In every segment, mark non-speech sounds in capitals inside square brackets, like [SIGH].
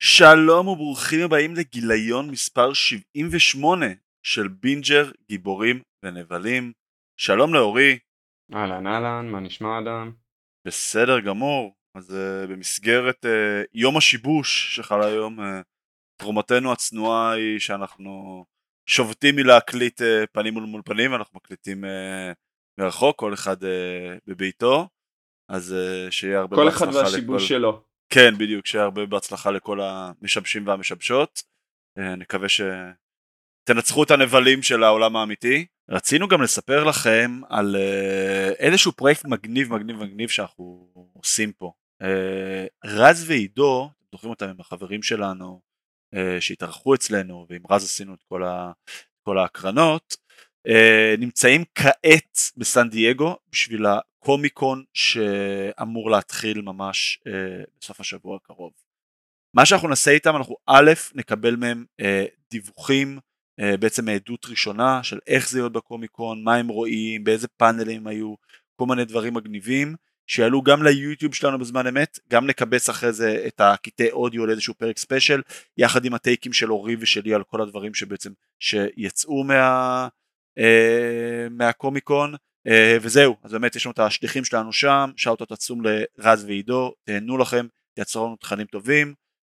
שלום וברוכים הבאים לגיליון מספר 78 של בינג'ר גיבורים ונבלים. שלום לאורי. אהלן אהלן, מה נשמע אדם? בסדר גמור. אז uh, במסגרת uh, יום השיבוש שחל היום, uh, תרומתנו הצנועה היא שאנחנו שובתים מלהקליט uh, פנים מול מול פנים, אנחנו מקליטים uh, מרחוק, כל אחד uh, בביתו. אז שיהיה הרבה בהצלחה לכל... כל אחד והשיבוש לכל... שלו. כן, בדיוק, שיהיה הרבה בהצלחה לכל המשבשים והמשבשות. אה, נקווה שתנצחו את הנבלים של העולם האמיתי. רצינו גם לספר לכם על אה, איזשהו פרויקט מגניב מגניב מגניב שאנחנו עושים פה. אה, רז ועידו, זוכרים אותם עם החברים שלנו שהתארחו אצלנו ועם רז עשינו את כל, ה, כל ההקרנות, נמצאים כעת בסן דייגו בשביל קומיקון שאמור להתחיל ממש אה, בסוף השבוע הקרוב. מה שאנחנו נעשה איתם אנחנו א' נקבל מהם אה, דיווחים אה, בעצם מעדות ראשונה של איך זה יהיה בקומיקון, מה הם רואים, באיזה פאנלים היו, כל מיני דברים מגניבים שיעלו גם ליוטיוב שלנו בזמן אמת, גם נקבץ אחרי זה את הקטעי אודיו לאיזשהו פרק ספיישל יחד עם הטייקים של אורי ושלי על כל הדברים שבעצם שיצאו מה, אה, מהקומיקון אה, וזהו, אז באמת יש לנו את השליחים שלנו שם, שאוטות עצום לרז ועידו, תהנו לכם, תייצרו לנו תכנים טובים,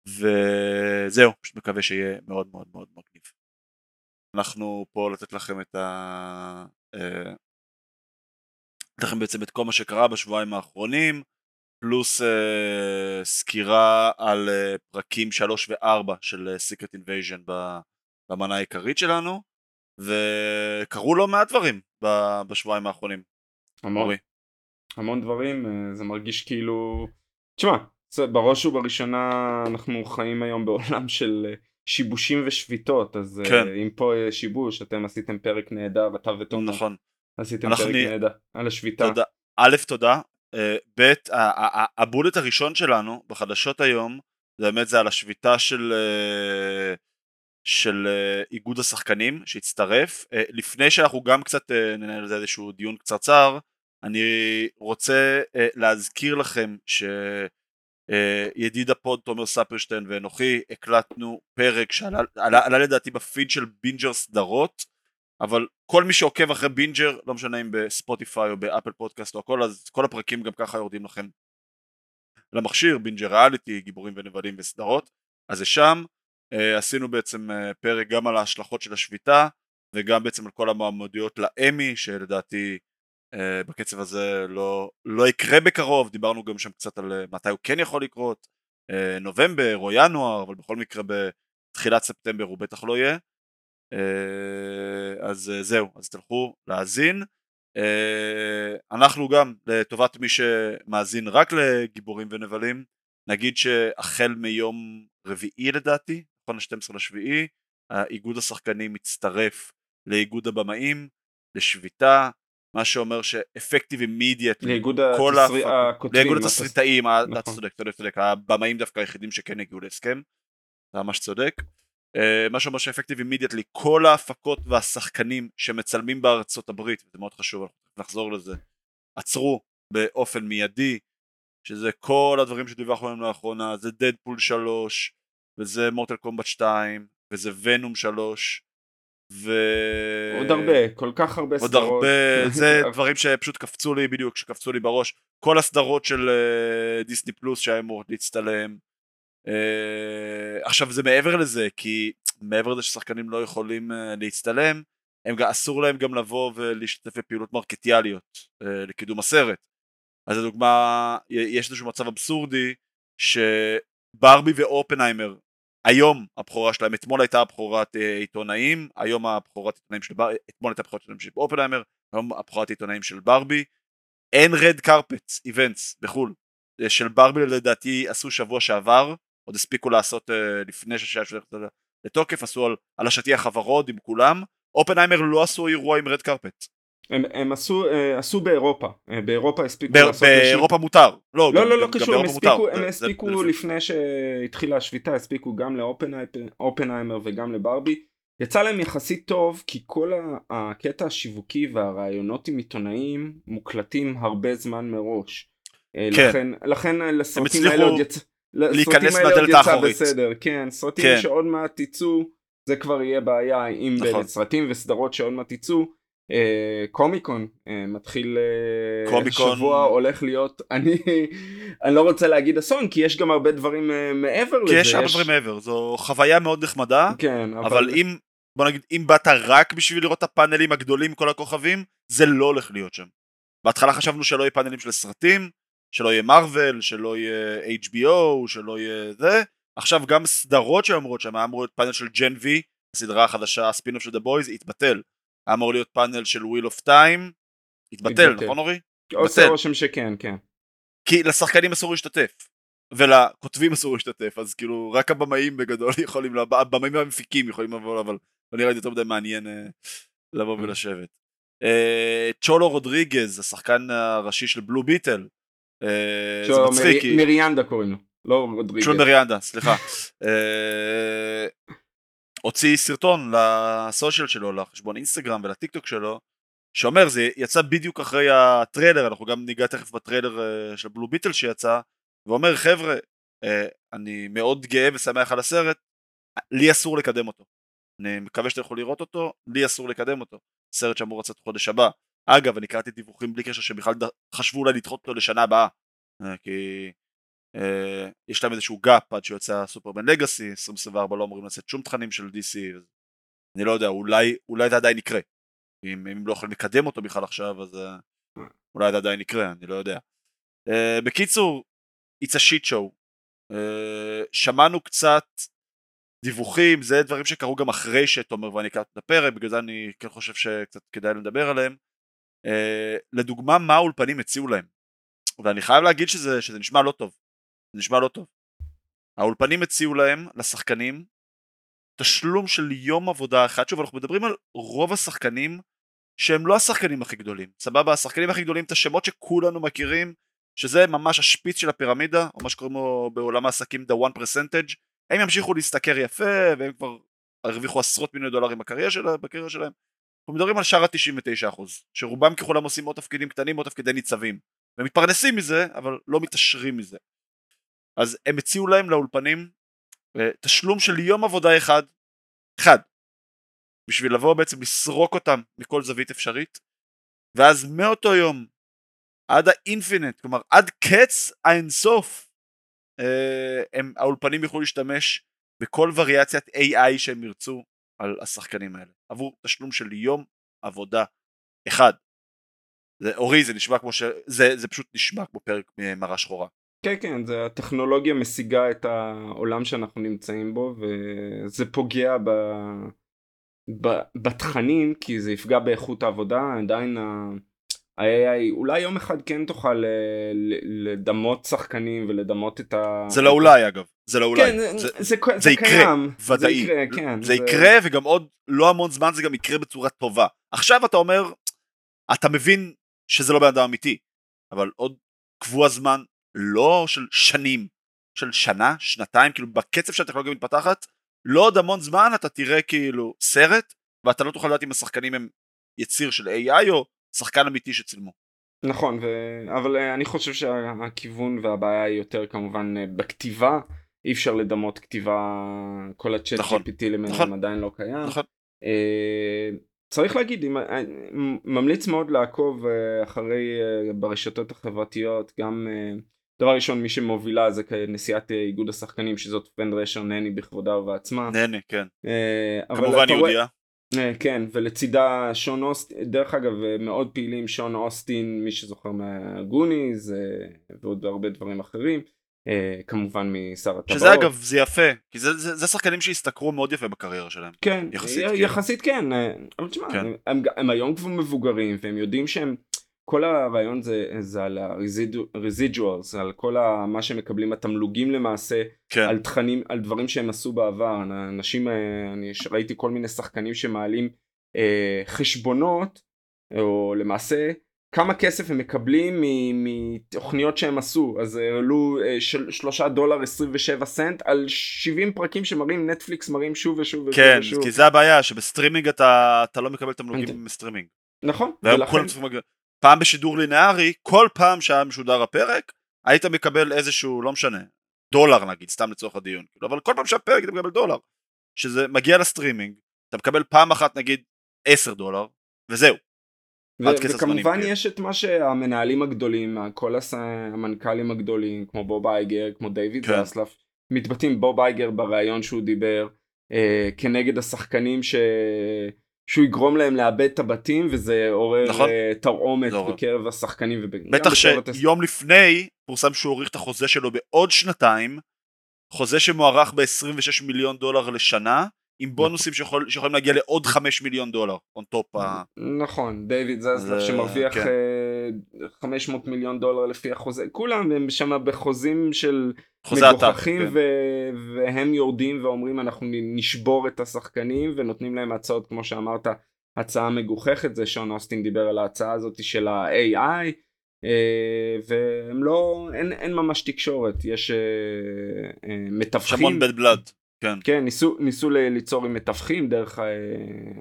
וזהו, פשוט מקווה שיהיה מאוד מאוד מאוד מגניב. אנחנו פה לתת לכם את ה... אה, לכם בעצם את כל מה שקרה בשבועיים האחרונים, פלוס uh, סקירה על uh, פרקים 3 ו-4 של uh, Secret Invasion במנה העיקרית שלנו. וקרו לא מעט דברים בשבועיים האחרונים. המון, אורי. המון דברים, אה, זה מרגיש כאילו... תשמע, בראש ובראשונה אנחנו חיים היום בעולם [LAUGHS] של אה, שיבושים ושביתות, אז אה, כן. אם פה שיבוש, אתם עשיתם פרק נהדר, אתה ותומר. נכון. עשיתם פרק. נהדר על השביתה. תודה. א', תודה. ב', הבולט הראשון שלנו בחדשות היום, זה באמת זה על השביתה של של אה, איגוד השחקנים שהצטרף. אה, לפני שאנחנו גם קצת אה, ננהל על זה איזשהו דיון קצרצר, אני רוצה להזכיר לכם שידיד ה pod תומר ספרשטיין ואנוכי הקלטנו פרק שעלה, עלה, עלה לדעתי בפיד של בינג'ר סדרות אבל כל מי שעוקב אחרי בינג'ר לא משנה אם בספוטיפיי או ב Apple Podcast או הכל אז כל הפרקים גם ככה יורדים לכם למכשיר בינג'ר ריאליטי גיבורים ונבלים וסדרות אז זה שם Uh, עשינו בעצם uh, פרק גם על ההשלכות של השביתה וגם בעצם על כל המועמדויות לאמי שלדעתי uh, בקצב הזה לא, לא יקרה בקרוב, דיברנו גם שם קצת על מתי הוא כן יכול לקרות, נובמבר או ינואר, אבל בכל מקרה בתחילת ספטמבר הוא בטח לא יהיה. Uh, אז uh, זהו, אז תלכו להאזין. Uh, אנחנו גם, לטובת מי שמאזין רק לגיבורים ונבלים, נגיד שהחל מיום רביעי לדעתי, נכון ל-12 לשביעי, איגוד השחקנים מצטרף לאיגוד הבמאים, לשביתה, מה שאומר שאפקטיב אימידיאט לאיגוד התסריטאים, נכון. אתה צודק, צודק, צודק, הבמאים דווקא היחידים שכן הגיעו להסכם, אתה ממש צודק, אה, מה שאומר שאפקטיב אימידיאטלי כל ההפקות והשחקנים שמצלמים בארצות הברית, וזה מאוד חשוב, נחזור לזה, עצרו באופן מיידי, שזה כל הדברים שדיווחנו עליהם לאחרונה, זה דדפול 3, וזה מורטל קומבט 2 וזה ונום 3 ו... עוד הרבה, כל כך הרבה עוד סדרות. עוד הרבה, זה [LAUGHS] דברים שפשוט קפצו לי בדיוק, שקפצו לי בראש. כל הסדרות של דיסני פלוס שהיה אמור להצטלם. Uh, עכשיו זה מעבר לזה, כי מעבר לזה ששחקנים לא יכולים uh, להצטלם, הם, אסור להם גם לבוא ולהשתתף בפעילות מרקטיאליות uh, לקידום הסרט. אז לדוגמה, יש איזשהו מצב אבסורדי שברבי ואופנהיימר היום הבכורה שלהם, אתמול הייתה הבכורת אה, עיתונאים, היום הבכורת עיתונאים של ברבי, אתמול הייתה הבכורת עיתונאים של אופנהיימר, היום הבכורת עיתונאים של ברבי, אין רד קרפטס איבנטס בחו"ל, אה, של ברבי לדעתי עשו שבוע שעבר, עוד הספיקו לעשות אה, לפני ששעה שהולכת לתוקף, עשו על, על השטיח הוורוד עם כולם, אופנהיימר לא עשו אירוע עם רד קרפט. הם, הם עשו, uh, עשו באירופה, uh, באירופה הספיקו ב- לעשות... באירופה לשי... מותר. לא, לא, גם, לא, לא קשור, הם הספיקו, הם הספיקו זה, לפני שהתחילה השביתה, הספיקו גם לאופנהיימר וגם לברבי, יצא להם יחסית טוב כי כל הקטע השיווקי והרעיונות עם עיתונאים מוקלטים הרבה זמן מראש. אה, כן. לכן, לכן לסרטים האלה עוד יצא, להיכנס מהדלת האחורית. בסדר, כן, סרטים כן. שעוד מעט יצאו, זה כבר יהיה בעיה עם נכון. סרטים וסדרות שעוד מעט יצאו. אה, קומיקון אה, מתחיל אה, קומיקון... שבוע הולך להיות [LAUGHS] אני אני לא רוצה להגיד אסון כי יש גם הרבה דברים אה, מעבר לזה. יש הרבה דברים מעבר זו חוויה מאוד נחמדה כן אבל, אבל אם בוא נגיד אם באת רק בשביל לראות את הפאנלים הגדולים כל הכוכבים זה לא הולך להיות שם. בהתחלה חשבנו שלא יהיה פאנלים של סרטים שלא יהיה Marvel שלא יהיה HBO שלא יהיה זה עכשיו גם סדרות שאומרות שם אמור להיות פאנל של Gen V הסדרה החדשה הספינוף של The Boys התבטל היה אמור להיות פאנל של Wheel of Time, התבטל, נכון אורי? עושה רושם שכן, כן. כי לשחקנים אסור להשתתף, ולכותבים אסור להשתתף, אז כאילו רק הבמאים בגדול [LAUGHS] יכולים, הבמאים והמפיקים יכולים לבוא, אבל לא נראה לי יותר מדי מעניין אה, לבוא mm. ולשבת. אה, צ'ולו רודריגז, השחקן הראשי של Blue Beetle, זה מצחיק. מרידואניה קוראים לו, לא רודריגז. צ'ולו מרידואניה, סליחה. הוציא סרטון ל social שלו, לחשבון אינסטגרם ולטיק טוק שלו, שאומר זה יצא בדיוק אחרי הטריילר, אנחנו גם ניגע תכף בטריילר אה, של Blue Beetle שיצא, ואומר חבר'ה, אה, אני מאוד גאה ושמח על הסרט, לי אסור לקדם אותו. אני מקווה שאתם יכולים לראות אותו, לי אסור לקדם אותו. סרט שאמור לצאת חודש הבא. אגב, אני קראתי דיווחים בלי קשר שבכלל חשבו אולי לדחות אותו לשנה הבאה. אה, כי Uh, יש להם איזשהו gap עד שיוצא Superman Legacy, 2024 לא אמורים לצאת שום תכנים של DC, אני לא יודע, אולי, אולי זה עדיין יקרה. אם הם לא יכולים לקדם אותו בכלל עכשיו, אז uh, אולי זה עדיין יקרה, אני לא יודע. Uh, בקיצור, it's a shit show. Uh, שמענו קצת דיווחים, זה דברים שקרו גם אחרי שתומר ואני הקלטנו את הפרק, בגלל זה אני כן חושב שקצת כדאי לדבר עליהם. Uh, לדוגמה, מה האולפנים הציעו להם. ואני חייב להגיד שזה, שזה נשמע לא טוב. זה נשמע לא טוב. האולפנים הציעו להם, לשחקנים, תשלום של יום עבודה אחד, שוב אנחנו מדברים על רוב השחקנים שהם לא השחקנים הכי גדולים, סבבה? השחקנים הכי גדולים את השמות שכולנו מכירים, שזה ממש השפיץ של הפירמידה, או מה שקוראים לו בעולם העסקים the one percentage, הם ימשיכו להשתכר יפה, והם כבר הרוויחו עשרות מיליוני דולרים בקריירה, שלה, בקריירה שלהם. אנחנו מדברים על שאר ה-99%, שרובם ככולם עושים או תפקידים קטנים או תפקידי ניצבים. ומתפרנסים מזה, אבל לא מתעשרים מזה. אז הם הציעו להם לאולפנים אה, תשלום של יום עבודה אחד, אחד, בשביל לבוא בעצם לסרוק אותם מכל זווית אפשרית, ואז מאותו יום עד האינפינט, כלומר עד קץ האינסוף, אה, הם, האולפנים יוכלו להשתמש בכל וריאציית AI שהם ירצו על השחקנים האלה, עבור תשלום של יום עבודה אחד. זה, אורי זה נשמע כמו ש... זה, זה פשוט נשמע כמו פרק ממראה שחורה. כן כן זה הטכנולוגיה משיגה את העולם שאנחנו נמצאים בו וזה פוגע ב... ב... בתכנים כי זה יפגע באיכות העבודה עדיין ה-AI אולי יום אחד כן תוכל אה, לדמות שחקנים ולדמות את ה... זה לא אולי אגב זה לא אולי כן, זה, זה, זה, זה יקרה קיים. ודאי זה יקרה, כן, זה, זה יקרה וגם עוד לא המון זמן זה גם יקרה בצורה טובה עכשיו אתה אומר אתה מבין שזה לא בן אדם אמיתי אבל עוד קבוע זמן לא של שנים, של שנה, שנתיים, כאילו בקצב שהטכנולוגיה מתפתחת, לא עוד המון זמן אתה תראה כאילו סרט, ואתה לא תוכל לדעת אם השחקנים הם יציר של AI או שחקן אמיתי שצילמו. נכון, ו... אבל uh, אני חושב שהכיוון והבעיה היא יותר כמובן uh, בכתיבה, אי אפשר לדמות כתיבה, כל הצ'אט נכון, GPT למיניהם נכון, עדיין לא קיים. נכון. Uh, צריך להגיד, ממליץ מאוד לעקוב אחרי ברשתות החברתיות, גם דבר ראשון מי שמובילה זה כנשיאת אה, איגוד השחקנים שזאת פן רשר נני בכבודה ובעצמה. נני כן. אה, כמובן יהודיה. אה, כן ולצידה שון אוסטין דרך אגב מאוד פעילים שון אוסטין מי שזוכר מהגוניז ועוד הרבה דברים אחרים כמובן משר הטבעות. שזה אגב זה יפה כי זה, זה, זה שחקנים שהשתכרו מאוד יפה בקריירה שלהם. כן יחסית, יחסית כן. כן אבל תשמע כן. הם, הם, הם היום כבר מבוגרים והם יודעים שהם כל הרעיון זה, זה על ה-residuals, על כל ה, מה שמקבלים התמלוגים למעשה, כן. על תכנים, על דברים שהם עשו בעבר. אנשים, אה, אני ראיתי כל מיני שחקנים שמעלים אה, חשבונות, או למעשה כמה כסף הם מקבלים מתוכניות שהם עשו אז העלו שלושה דולר 27 סנט על 70 פרקים שמראים נטפליקס מראים שוב ושוב כן, ושוב. כן כי זה הבעיה שבסטרימינג אתה, אתה לא מקבל תמלוגים מסטרימינג. נכון. ולכן... פעם בשידור לינארי כל פעם שהיה משודר הפרק היית מקבל איזשהו לא משנה דולר נגיד סתם לצורך הדיון כאילו, אבל כל פעם שהיה פרק אתה מקבל דולר שזה מגיע לסטרימינג אתה מקבל פעם אחת נגיד 10 דולר וזהו וכמובן יש את מה שהמנהלים הגדולים, כל. המנכ"לים הגדולים, כמו בוב אייגר, כמו דיוויד כן. זסלף, מתבטאים בוב אייגר בריאיון שהוא דיבר, אה, כנגד השחקנים ש... שהוא יגרום להם לאבד את הבתים וזה עורר נכון. אה, תרעומת לא בקרב השחקנים. ובק... בטח שיום הס... לפני פורסם שהוא הוריך את החוזה שלו בעוד שנתיים, חוזה שמוערך ב-26 מיליון דולר לשנה, עם בונוסים שיכול, שיכולים להגיע לעוד 5 מיליון דולר on top ה... נכון דיוויד זזלף שמרוויח כן. 500 אה, מיליון דולר לפי החוזה כולם הם שם בחוזים של מגוחכים כן. ו... והם יורדים ואומרים אנחנו נשבור את השחקנים ונותנים להם הצעות כמו שאמרת הצעה מגוחכת זה שון אוסטין דיבר על ההצעה הזאת של ה-AI אה, והם לא אין, אין ממש תקשורת יש אה, מתווכים. שמון בד בלאד. כן. כן, ניסו, ניסו ליצור עם מתווכים דרך אה,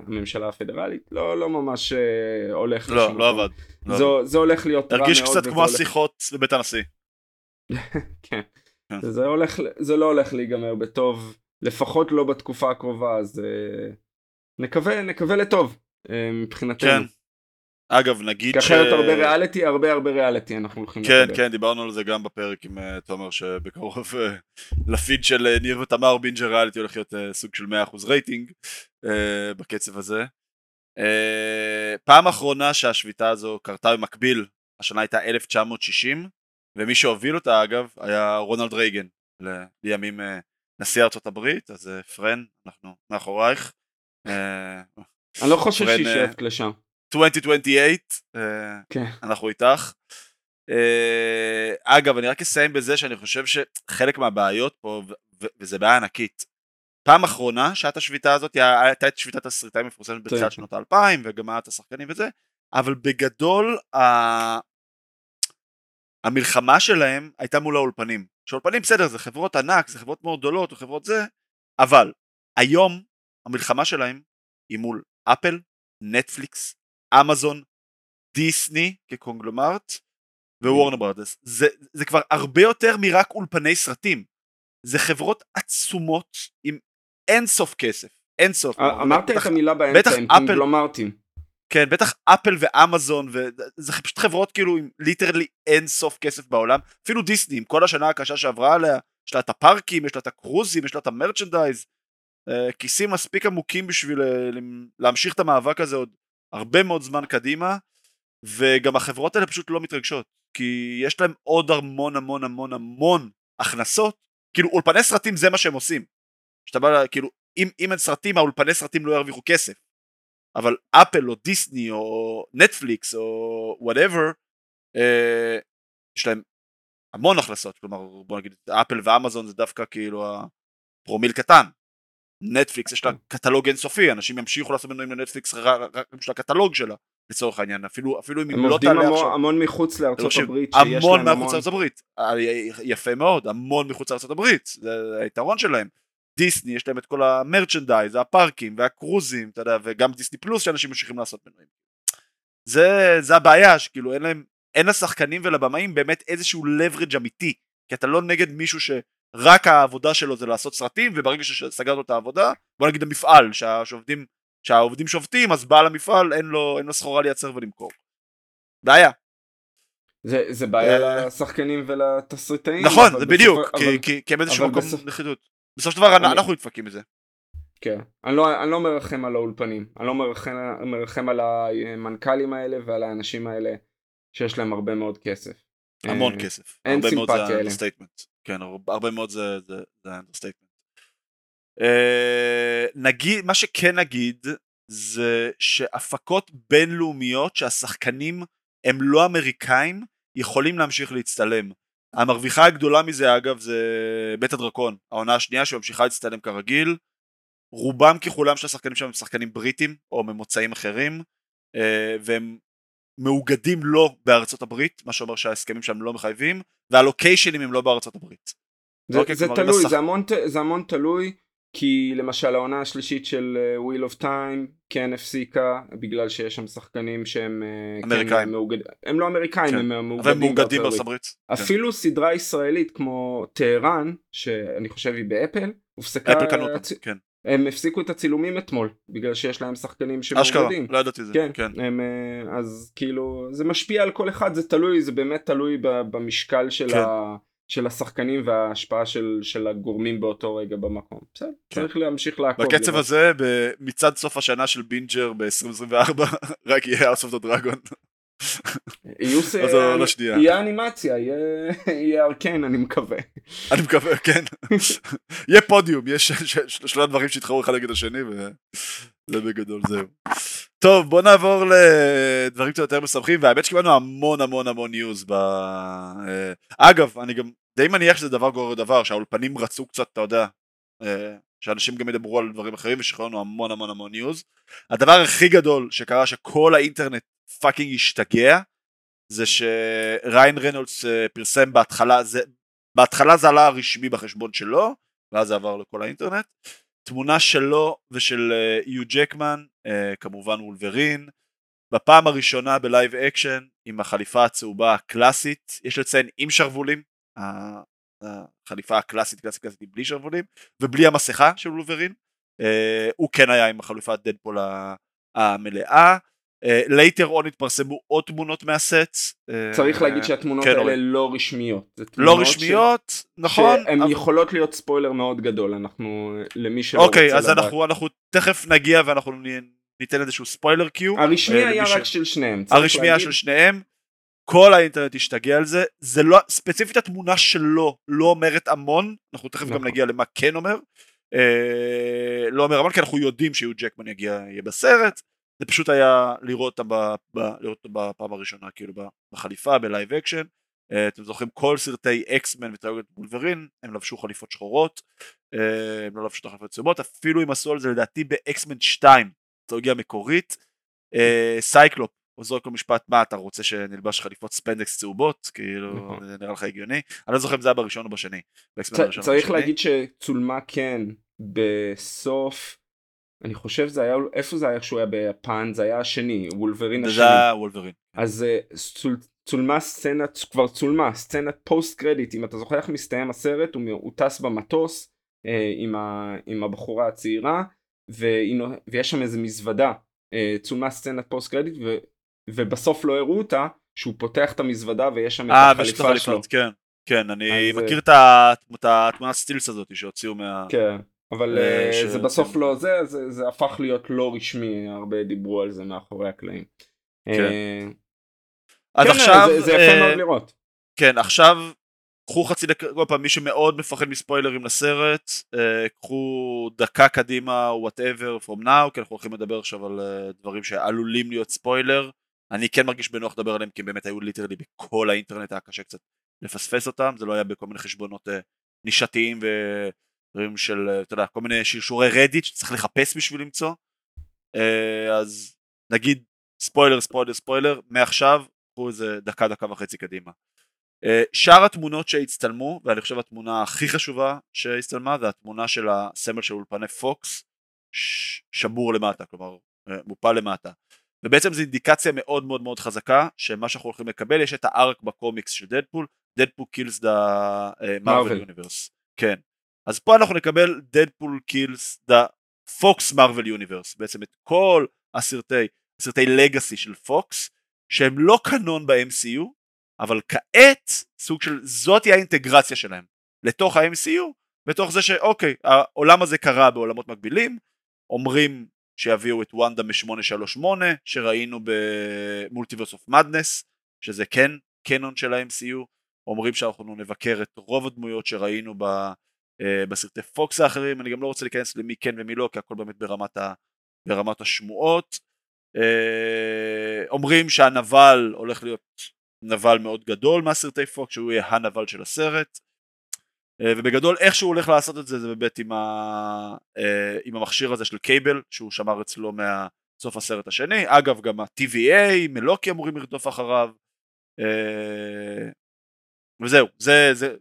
הממשלה הפדרלית, לא, לא ממש אה, הולך לא, לשם. לא עבד. לא זו, זה הולך להיות רע מאוד. הרגיש קצת כמו השיחות הולך... בבית הנשיא. [LAUGHS] כן. כן. זה, הולך, זה לא הולך להיגמר בטוב, לפחות לא בתקופה הקרובה, אז אה, נקווה, נקווה לטוב מבחינתנו. כן. אגב נגיד ש... כי אחרת הרבה ריאליטי הרבה הרבה ריאליטי אנחנו הולכים כן לקבל. כן דיברנו על זה גם בפרק עם uh, תומר שבקרוב uh, לפיד של uh, ניר ותמר בינג'ר ריאליטי הולך להיות uh, סוג של 100% רייטינג uh, בקצב הזה. Uh, פעם אחרונה שהשביתה הזו קרתה במקביל השנה הייתה 1960 ומי שהוביל אותה אגב היה רונלד רייגן ל- לימים uh, נשיא ארצות הברית אז uh, פרן אנחנו מאחורייך. Uh, אני לא חושב שהיא שייכת לשם. 2028 אה, כן. אנחנו איתך. אה, אגב אני רק אסיים בזה שאני חושב שחלק מהבעיות פה וזה בעיה ענקית. פעם אחרונה שהייתה השביתה הזאת הייתה את שביתת הסריטה המפורסמת בתחילת כן. שנות האלפיים וגם היה את השחקנים וזה אבל בגדול ה... המלחמה שלהם הייתה מול האולפנים. שאולפנים בסדר זה חברות ענק זה חברות מאוד גדולות או חברות זה אבל היום המלחמה שלהם היא מול אפל, נטפליקס, אמזון, דיסני כקונגלומרט ווורנר ברדס. זה, זה כבר הרבה יותר מרק אולפני סרטים. זה חברות עצומות עם אין סוף כסף. אין סוף. אה, אמרת את המילה באמצע, הם קונגלומרטים. כן, בטח אפל ואמזון, וזה פשוט חברות כאילו עם ליטרלי אין סוף כסף בעולם. אפילו דיסני, עם כל השנה הקשה שעברה עליה, יש לה את הפארקים, יש לה את הקרוזים, יש לה את המרצ'נדייז. אה, כיסים מספיק עמוקים בשביל אה, להמשיך את המאבק הזה עוד הרבה מאוד זמן קדימה וגם החברות האלה פשוט לא מתרגשות כי יש להם עוד המון המון המון המון הכנסות. כאילו אולפני סרטים זה מה שהם עושים. שאתה בא כאילו אם, אם אין סרטים האולפני סרטים לא ירוויחו כסף. אבל אפל או דיסני או נטפליקס או whatever אה, יש להם המון הכנסות. כלומר בוא נגיד אפל ואמזון זה דווקא כאילו הפרומיל הקטן נטפליקס יש לה כן. קטלוג אינסופי, אנשים ימשיכו לעשות מנויים לנטפליקס רק בשביל הקטלוג שלה לצורך העניין, אפילו, אפילו אם היא לא תעלה עכשיו. הם עובדים המון מחוץ לארצות הברית, המון מחוץ לארצות הברית, אה, יפה מאוד, המון מחוץ לארצות הברית, זה היתרון שלהם. דיסני יש להם את כל המרצ'נדייז, הפארקים והקרוזים, אתה יודע, וגם דיסני פלוס שאנשים ממשיכים לעשות מנויים. זה, זה הבעיה, שכאילו אין להם, אין לשחקנים ולבמאים באמת איזשהו leverage אמיתי, כי אתה לא נגד מישהו ש... רק העבודה שלו זה לעשות סרטים וברגע שסגרנו את העבודה בוא נגיד המפעל שהעובדים שהעובדים שובתים אז בעל המפעל אין לו אין לו סחורה לייצר ולמכור. בעיה. זה, זה בעיה אה, לשחקנים ולתסריטאים. נכון זה בדיוק בסוף, כי, אבל, כי, כי הם איזשהו מקום בסוף... נחיתות. בסופו של דבר אני... אנחנו נדפקים מזה. כן, אני לא, אני לא מרחם על האולפנים, אני לא מרחם, מרחם על המנכ"לים האלה ועל האנשים האלה שיש להם הרבה מאוד כסף. המון אה, כסף. אין סימפתיה אליהם. כן, הרבה מאוד זה, זה, זה understatement. Uh, נגיד, מה שכן נגיד זה שהפקות בינלאומיות שהשחקנים הם לא אמריקאים יכולים להמשיך להצטלם. המרוויחה הגדולה מזה אגב זה בית הדרקון, העונה השנייה שממשיכה להצטלם כרגיל. רובם ככולם של השחקנים שם הם שחקנים בריטים או ממוצאים אחרים uh, והם מאוגדים לא בארצות הברית, מה שאומר שההסכמים שלהם לא מחייבים, והלוקיישנים הם לא בארצות הברית. זה, אוקיי, זה תלוי. זה, המון, זה המון תלוי, כי למשל העונה השלישית של Wheel of Time כן הפסיקה, בגלל שיש שם שחקנים שהם uh, אמריקאים. כן, מאוגד... הם לא אמריקאים, כן. הם מאוגדים, מאוגדים בארצות הברית. כן. אפילו כן. סדרה ישראלית כמו טהרן, שאני חושב היא באפל, הופסקה... אפל קנו אותה, כן. הם הפסיקו את הצילומים אתמול בגלל שיש להם שחקנים שמאוגדים. אשכרה, לא ידעתי זה. כן, כן. הם, אה, אז כאילו זה משפיע על כל אחד, זה תלוי, זה באמת תלוי במשקל של, כן. ה, של השחקנים וההשפעה של, של הגורמים באותו רגע במקום. בסדר, כן. צריך להמשיך לעקוב. בקצב לראות. הזה, מצעד סוף השנה של בינג'ר ב-2024, [LAUGHS] רק יהיה House of the Dragon. יהיה אנימציה, יהיה Arcane אני מקווה. אני מקווה, כן. יהיה פודיום, יש שלושה דברים שיתחרו אחד נגד השני וזה בגדול זהו. טוב בוא נעבור לדברים קצת יותר משמחים והאמת שקיבלנו המון המון המון news ב... אה, אגב אני גם די מניח שזה דבר גורר דבר שהאולפנים רצו קצת אתה יודע אה, שאנשים גם ידברו על דברים אחרים ושחררו לנו המון המון המון news. הדבר הכי גדול שקרה שכל האינטרנט fucking השתגע זה שריין רנולדס אה, פרסם בהתחלה זה בהתחלה זה עלה רשמי בחשבון שלו ואז זה עבר לכל האינטרנט. תמונה שלו ושל אה, יו ג'קמן אה, כמובן וולברין. בפעם הראשונה ב live action עם החליפה הצהובה הקלאסית. יש לציין עם שרוולים החליפה הקלאסית קלאסית קלאסית בלי שרוולים ובלי המסכה של וולברין. הוא כן היה עם החליפת דדפול המלאה later אה, on התפרסמו עוד תמונות מהסט. אה, צריך להגיד שהתמונות כן, האלה לא רשמיות. לא רשמיות, ש... נכון. שהן אבל... יכולות להיות ספוילר מאוד גדול, אנחנו, למי שלא אוקיי, רוצה לדעת. אוקיי, אז אנחנו, אנחנו תכף נגיע ואנחנו ניתן איזשהו ספוילר cue. הרשמי היה רק ש... של שניהם. הרשמי היה של שניהם. כל האינטרנט השתגע על זה, זה לא, ספציפית התמונה שלו לא אומרת המון, אנחנו תכף נכון. גם נגיע למה כן אומר, אה, לא אומר המון כי אנחנו יודעים שיו ג'קמן יגיע, יהיה בסרט, זה פשוט היה לראות ב, אותם בפעם הראשונה כאילו בחליפה ב live action uh, אתם זוכרים כל סרטי X-Men וטרילוגיית וולברין הם לבשו חליפות שחורות uh, הם לא לבשו את החליפות צהובות אפילו אם עשו על זה לדעתי ב X-Men 2 טרילוגיה מקורית. סייקלופ הוא זורק לו משפט מה אתה רוצה שנלבש חליפות ספנדקס צהובות? כאילו נכון. זה נראה לך הגיוני? אני לא זוכר אם זה היה בראשון או בשני. צריך להגיד שצולמה כן בסוף אני חושב זה היה, איפה זה היה כשהוא היה ביפן? זה היה השני, וולברין השני. זה היה וולברין. אז אה, צול, צולמה סצנה, כבר צולמה, סצנת post credit, אם אתה זוכר איך מסתיים הסרט, הוא, הוא טס במטוס אה, עם, ה, עם הבחורה הצעירה, והיא, ויש שם איזה מזוודה, אה, צולמה סצנת פוסט קרדיט, ו, ובסוף לא הראו אותה, שהוא פותח את המזוודה ויש שם את אה, החליפה שלו. כן, כן, אני אז, מכיר את התמונת סטילס הזאת שהוציאו מה... כן. אבל אה, ש... זה בסוף לא זה, זה, זה הפך להיות לא רשמי, הרבה דיברו על זה מאחורי הקלעים. כן. אה, אז כן, עכשיו, זה, זה יפה אה, מאוד לראות. כן, עכשיו קחו חצי דקה, כל פעם מי שמאוד מפחד מספוילרים לסרט, קחו דקה קדימה, whatever from now, כי אנחנו הולכים לדבר עכשיו על דברים שעלולים להיות ספוילר. אני כן מרגיש בנוח לדבר עליהם כי הם באמת היו literally בכל האינטרנט, היה קשה קצת לפספס אותם, זה לא היה בכל מיני חשבונות נישתיים ו... דברים של, אתה יודע, כל מיני שרשורי רדיט שצריך לחפש בשביל למצוא. אה, אז נגיד ספוילר, ספוילר, ספוילר, מעכשיו קחו איזה דקה, דקה וחצי קדימה. אה, שאר התמונות שהצטלמו, ואני חושב התמונה הכי חשובה שהצטלמה, זה התמונה של הסמל של אולפני פוקס, שבור למטה, כלומר אה, מופל למטה. ובעצם זו אינדיקציה מאוד מאוד מאוד חזקה שמה שאנחנו הולכים לקבל יש את ה arc בקומיקס של דדפול Deadpool Kills the Marvel Universe כן אז פה אנחנו נקבל Deadpool Kills the Fox Marvel Universe בעצם את כל הסרטי הסרטי legacy של פוקס שהם לא קנון ב-MCU אבל כעת סוג של זאתי האינטגרציה שלהם לתוך ה-MCU בתוך זה שאוקיי העולם הזה קרה בעולמות מקבילים אומרים שיביאו את וונדה מ-838 שראינו ב Multiverse of Madness שזה כן קנון של ה-MCU אומרים שאנחנו נבקר את רוב הדמויות שראינו ב... אה, בסרטי פוקס האחרים, אני גם לא רוצה להיכנס למי כן ומי לא, כי הכל באמת ברמת, ה, ברמת השמועות. אה, אומרים שהנבל הולך להיות נבל מאוד גדול מהסרטי פוקס, שהוא יהיה הנבל של הסרט. אה, ובגדול איך שהוא הולך לעשות את זה זה באמת עם, ה, עם המכשיר הזה של קייבל שהוא שמר אצלו מה, סוף הסרט השני, אגב גם ה-TVA, מלוקי אמורים לרדוף אחריו, וזהו, זה, זה,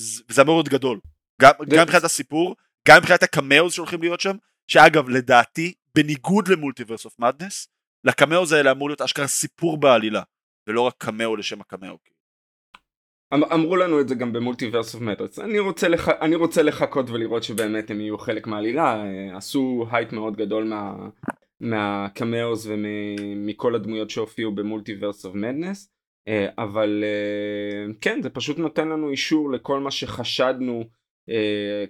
זה, זה אמור להיות גדול, גם, מבחינת הסיפור, גם מבחינת ה cameos שהולכים להיות שם, שאגב לדעתי, בניגוד ל Multiverse of Madness, ל cameos האלה אמור להיות אשכרה סיפור בעלילה, ולא רק קמאו לשם הקמאו. אמ, אמרו לנו את זה גם ב Multiverse of Madness אני רוצה, לח... אני רוצה לחכות ולראות שבאמת הם יהיו חלק מהעלילה. אה, עשו הייט מאוד גדול מה... מה cameos ומכל הדמויות שהופיעו ב Multiverse of Madness אבל אה, כן זה פשוט נותן לנו אישור לכל מה שחשדנו אה,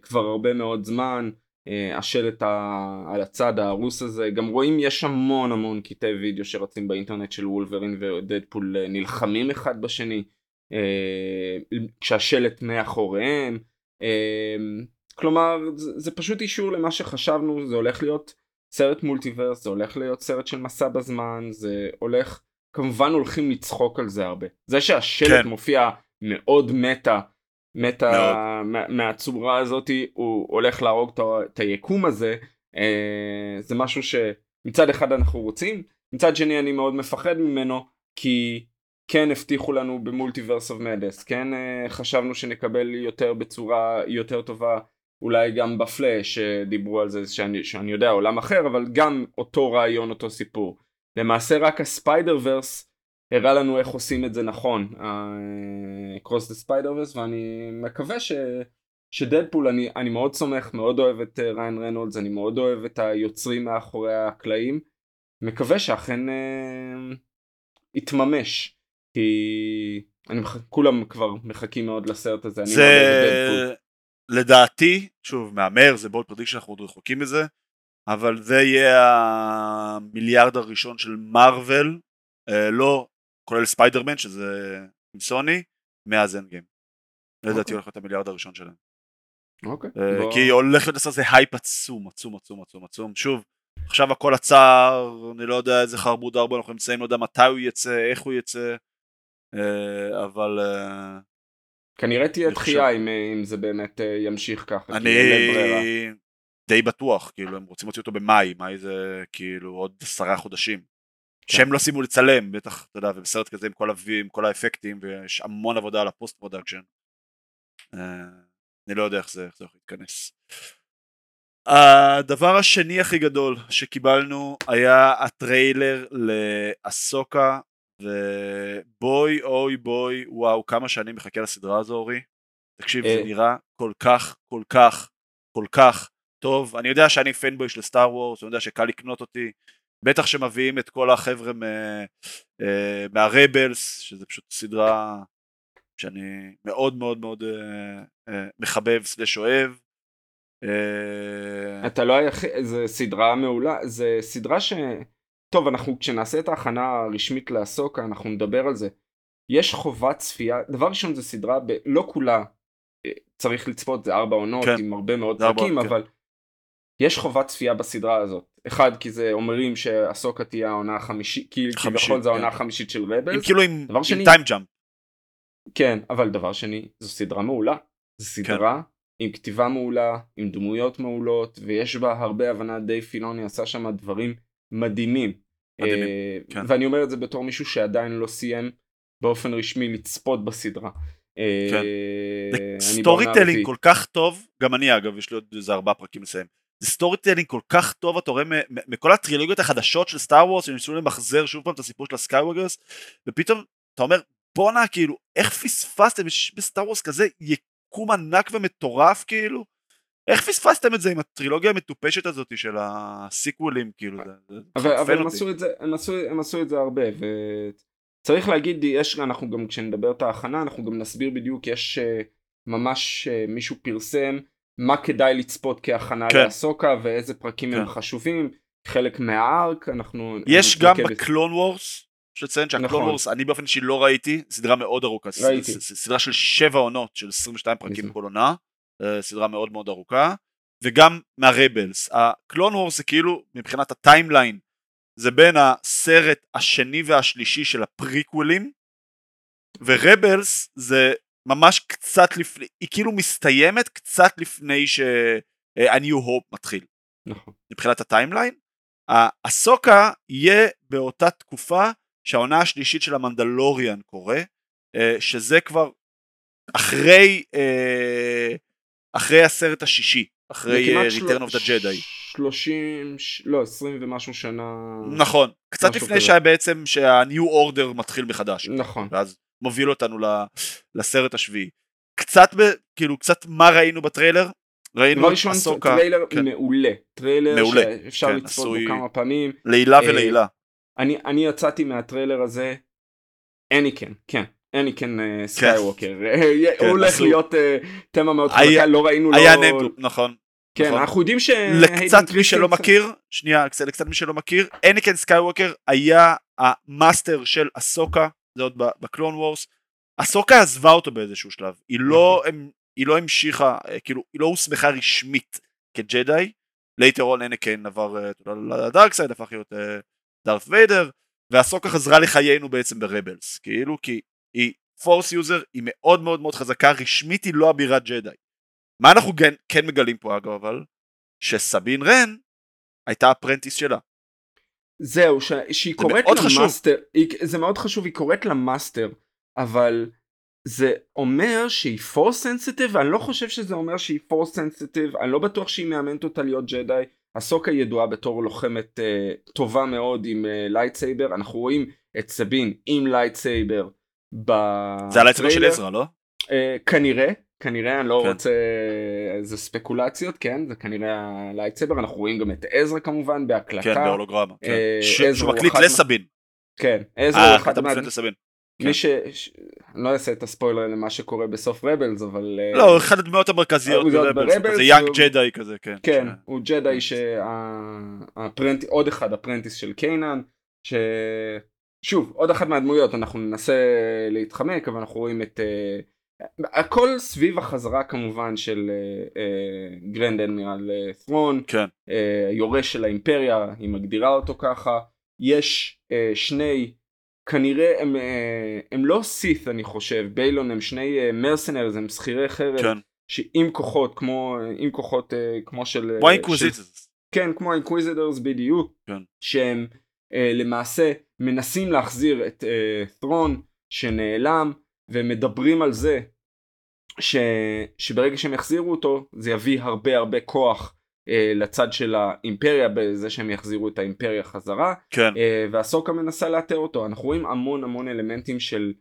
כבר הרבה מאוד זמן השלט על הצד ההרוס הזה. גם רואים יש המון המון קטעי וידאו שרצים באינטרנט של וולברין ודדפול נלחמים אחד בשני אה, כשהשלט מאחוריהם. אה, כלומר זה, זה פשוט אישור למה שחשבנו זה הולך להיות סרט מולטיברס זה הולך להיות סרט של מסע בזמן זה הולך כמובן הולכים לצחוק על זה הרבה. זה שהשלט כן. מופיע מאוד מטה מטה מה, מהצורה הזאתי הוא הולך להרוג את היקום הזה אה, זה משהו שמצד אחד אנחנו רוצים מצד שני אני מאוד מפחד ממנו כי כן הבטיחו לנו במולטיברס אוף מדס, כן uh, חשבנו שנקבל יותר בצורה יותר טובה, אולי גם בפלאש דיברו על זה שאני, שאני יודע עולם אחר, אבל גם אותו רעיון, אותו סיפור. למעשה רק ה Spider-Verse הראה לנו איך עושים את זה נכון, Across the Spider-Verse, ואני מקווה ש... שדדפול, אני, אני מאוד סומך, מאוד אוהב את uh, ריין רנולדס, אני מאוד אוהב את היוצרים מאחורי הקלעים, מקווה שאכן uh, יתממש. כי אני. כולם כבר מחכים מאוד לסרט הזה. זה לדעתי, שוב, מהמר, זה bold prediction, אנחנו עוד רחוקים מזה, אבל זה יהיה המיליארד הראשון של מארוול, אה, לא כולל ספיידרמן, שזה עם סוני, מאז Endgame. לדעתי אוקיי. הולך להיות המיליארד הראשון שלהם. אוקיי. אה. כי הולך להיות איזה הייפ עצום, עצום, עצום, עצום, עצום. שוב, עכשיו הכל עצר, אני לא יודע איזה חרבו דרבו אנחנו נמצאים, לא יודע מתי הוא יצא, איך הוא יצא. אה, אבל... אה, כנראה תהיה דחייה אם זה באמת ימשיך ככה. אני די בטוח, כאילו הם רוצים להוציא אותו במאי, מאי זה כאילו עוד עשרה חודשים. כן. שהם לא סיימו לצלם, בטח, אתה יודע, ובסרט כזה עם כל, הווי, עם כל האפקטים, ויש המון עבודה על ה post-production. אני לא יודע איך זה, איך זה הולך להתכנס. הדבר השני הכי גדול שקיבלנו היה הטריילר לאסוקה ו boy oh boy wow כמה שאני מחכה לסדרה הזו אורי תקשיב זה אה. נראה כל כך כל כך כל כך טוב אני יודע שאני פנבוי של סטאר וורס אני יודע שקל לקנות אותי בטח שמביאים את כל החבר'ה אה, מהרבלס שזה פשוט סדרה שאני מאוד מאוד מאוד אה, מחבב סלש אוהב אתה לא היחיד, זה סדרה מעולה, זה סדרה ש... טוב, אנחנו כשנעשה את ההכנה הרשמית לעסוק, אנחנו נדבר על זה. יש חובת צפייה, דבר ראשון זה סדרה, ב... לא כולה אה, צריך לצפות, זה ארבע עונות כן. עם הרבה מאוד פרקים, אבל כן. יש חובת צפייה בסדרה הזאת. אחד, כי זה אומרים שאסוקה תהיה העונה החמישית, כי כביכול זה העונה כן. החמישית של רבלס. כאילו עם, טיים ג'אמפ. כן, אבל דבר שני, זו סדרה מעולה. זו סדרה כן. עם כתיבה מעולה, עם דמויות מעולות, ויש בה הרבה הבנה, די פילוני עשה שם דברים מדהימים. מדהימים אה, כן. ואני אומר את זה בתור מישהו שעדיין לא סיים באופן רשמי לצפות בסדרה. אה, כן. storytelling כל כך טוב, גם אני אגב, יש לי עוד איזה ארבעה פרקים לסיים. זה storytelling כל כך טוב, אתה רואה מכל הטרילוגיות החדשות של סטאר וורס, שניסו למחזר שוב פעם את הסיפור של הסקייווגרס, ופתאום אתה אומר, בואנה, כאילו, איך פספסתם בסטאר וורס כזה יקום ענק ומטורף, כאילו? איך פספסתם את זה עם הטרילוגיה המטופשת הזאת של הסיקוולים כאילו זה, אבל, אבל הם עשו את זה הם עשו, הם עשו את זה הרבה וצריך להגיד יש אנחנו גם כשנדבר את ההכנה אנחנו גם נסביר בדיוק יש uh, ממש uh, מישהו פרסם מה כדאי לצפות כהכנה כן. לאסוקה ואיזה פרקים כן. הם חשובים חלק מהארק אנחנו יש גם בקלון וורס יש לציין שהקלון נכון. וורס אני באופן אישי לא ראיתי סדרה מאוד ארוכה ראיתי. סדרה של שבע עונות של 22 פרקים כל עונה אה, סדרה מאוד מאוד ארוכה וגם מהרבלס הקלון וורס זה כאילו מבחינת ה timeline זה בין הסרט השני והשלישי של הפריקוולים ורבלס זה ממש קצת לפני היא כאילו מסתיימת קצת לפני ש-A New Hope מתחיל נכון. מבחינת ה timeline אסוקה יהיה באותה תקופה שהעונה השלישית של המנדלוריאן קורה, אה, שזה כבר אחרי, אה, אחרי הסרט השישי, אחרי אה, Return of the Jedi. 30, לא 20 ומשהו שנה. נכון, קצת לפני שהיה בעצם שה-New Order מתחיל מחדש. נכון. ואז מוביל אותנו לסרט השביעי. קצת, ב, כאילו, קצת מה ראינו בטריילר? ראינו את אסוקה. טריילר כן. מעולה. טריילר מעולה. שאפשר כן, לצפות בו כמה פעמים. לעילא ולעילא. אני, אני יצאתי מהטריילר הזה, אניקן, כן. אניקן אה, סקייווקר, כן. הוא הולך להיות אה, theme מאוד חזקה, לא ראינו היה. היה נמדו, נכון. כן, נכון. אנחנו יודעים ש... לקצת מי שלא מכיר, שנייה, לקצת מי שלא מכיר, אניקן סקייווקר היה ה master של אסוקה, זה עוד בקלון וורס, אסוקה עזבה אותו באיזשהו שלב, היא לא, נכון. היא לא המשיכה, אה, כאילו, היא לא הוסמכה רשמית כג'די, later אניקן עבר ל dark side, הפך להיות דארת ויידר, ואסוקה חזרה לחיינו בעצם ברבלס, כאילו כי היא Force user, היא מאוד מאוד מאוד חזקה, רשמית היא לא אבירת ג'די. מה אנחנו כן, כן מגלים פה אגב אבל? שסבין רן הייתה ה apprentice שלה. זהו, ש... שהיא קוראת לה master, היא... זה מאוד חשוב, היא קוראת לה master, אבל זה אומר שהיא Force sensitive, ואני לא חושב שזה אומר שהיא Force sensitive, אני לא בטוח שהיא מאמנת אותה להיות ג'די, אסוקה ידועה בתור לוחמת uh, טובה מאוד עם lightsaber, uh, אנחנו רואים את סבין עם lightsaber בטריילר. זה ה lightsaber של עזרא, לא? Uh, כנראה, כנראה, אני לא כן. רוצה איזה ספקולציות, כן, זה כנראה ה lightsaber, אנחנו רואים גם את עזרא כמובן בהקלטה. כן, בהולוגרמה, כן. Uh, שהוא מקליט לסבין. כן, עזרא הוא אחד מה... מי ש... אני לא אעשה את הספוילר למה שקורה בסוף רבלס אבל לא אחד הדמויות המרכזיות ברבלס זה young Jedi כזה כן כן הוא ג'די ש apprentice עוד אחד ה apprentice של קיינן ששוב עוד אחת מהדמויות אנחנו ננסה להתחמק אבל אנחנו רואים את הכל סביב החזרה כמובן של Grand Admiral ת'רון כן. יורש של האימפריה היא מגדירה אותו ככה יש שני כנראה הם, אה, הם לא סית אני חושב, ביילון הם שני mercenaries, אה, הם שכירי חרב, כן. שעם כוחות כמו, עם כוחות אה, כמו של... כמו ה Inquisitors. כן, כמו ה Inquisitors בדיוק, כן. שהם למעשה מנסים להחזיר את ת'רון שנעלם, ומדברים על זה ש, שברגע שהם יחזירו אותו זה יביא הרבה הרבה כוח אה, לצד של האימפריה בזה שהם יחזירו את האימפריה חזרה. כן. אה, ואסוקה מנסה לאתר אותו. אנחנו רואים המון המון אלמנטים של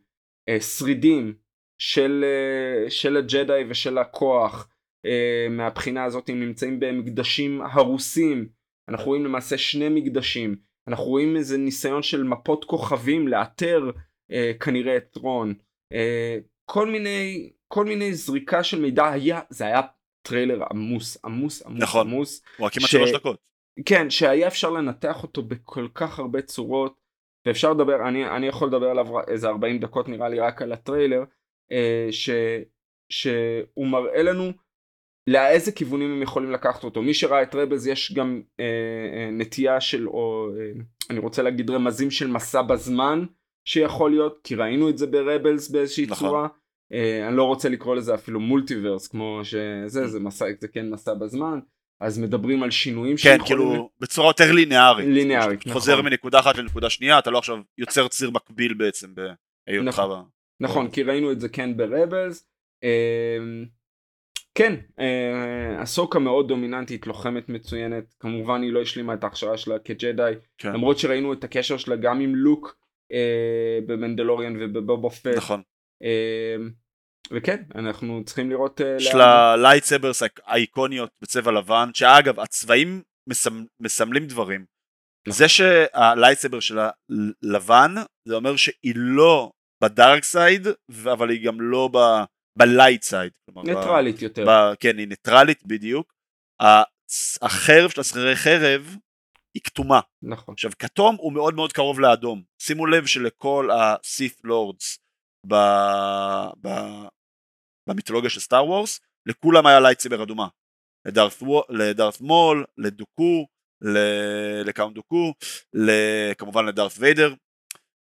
אה, שרידים של, אה, של הג'די ושל הכוח אה, מהבחינה הזאת הם נמצאים במקדשים הרוסים. אנחנו רואים למעשה שני מקדשים אנחנו רואים איזה ניסיון של מפות כוכבים לאתר אה, כנראה את ת'רון אה, כל מיני כל מיני זריקה של מידע היה זה היה טריילר עמוס עמוס עמוס נכון. עמוס. הוא כמעט ש... שלוש דקות. כן שהיה אפשר לנתח אותו בכל כך הרבה צורות ואפשר לדבר אני אני יכול לדבר עליו איזה 40 דקות נראה לי רק על הטריילר אה, ש, שהוא מראה לנו לאיזה כיוונים הם יכולים לקחת אותו. מי שראה את רבז יש גם אה, אה, נטייה של או אה, אני רוצה להגיד רמזים של מסע בזמן שיכול להיות כי ראינו את זה ברבלס באיזושהי נכון. צורה. אה, אני לא רוצה לקרוא לזה אפילו מולטיברס כמו שזה זה מסע זה כן מסע בזמן. אז מדברים על שינויים כן שיכולים... כאילו בצורה יותר לינארית. לינארית נכון. חוזר מנקודה אחת לנקודה שנייה אתה לא עכשיו יוצר ציר מקביל בעצם בהיותך נכון, ב... נכון כי ראינו את זה כן ברבלס. אה, כן אה, אסוקה מאוד דומיננטית לוחמת מצוינת. כמובן היא לא השלימה את ההכשרה שלה כג'די. כן. למרות שראינו את הקשר שלה גם עם לוק במנדלוריאן ובבובה פט. נכון. אמ, וכן אנחנו צריכים לראות אה, יש לה lightsabers האיקוניות בצבע לבן שאגב הצבעים מסמלים דברים. נכון. זה שה lightsaber שלה לבן זה אומר שהיא לא ב dark side אבל היא גם לא ב light side ניטרלית יותר ב, כן היא ניטרלית בדיוק החרב של השכירי חרב היא כתומה נכון עכשיו כתום הוא מאוד מאוד קרוב לאדום שימו לב שלכל ה-Sith Lords ב... ב... במיתולוגיה של סטאר וורס, לכולם היה lightsaber אדומה. לדארת, לדארת מול, לדוקו, לקאונט דוקו, כמובן לדארת ויידר.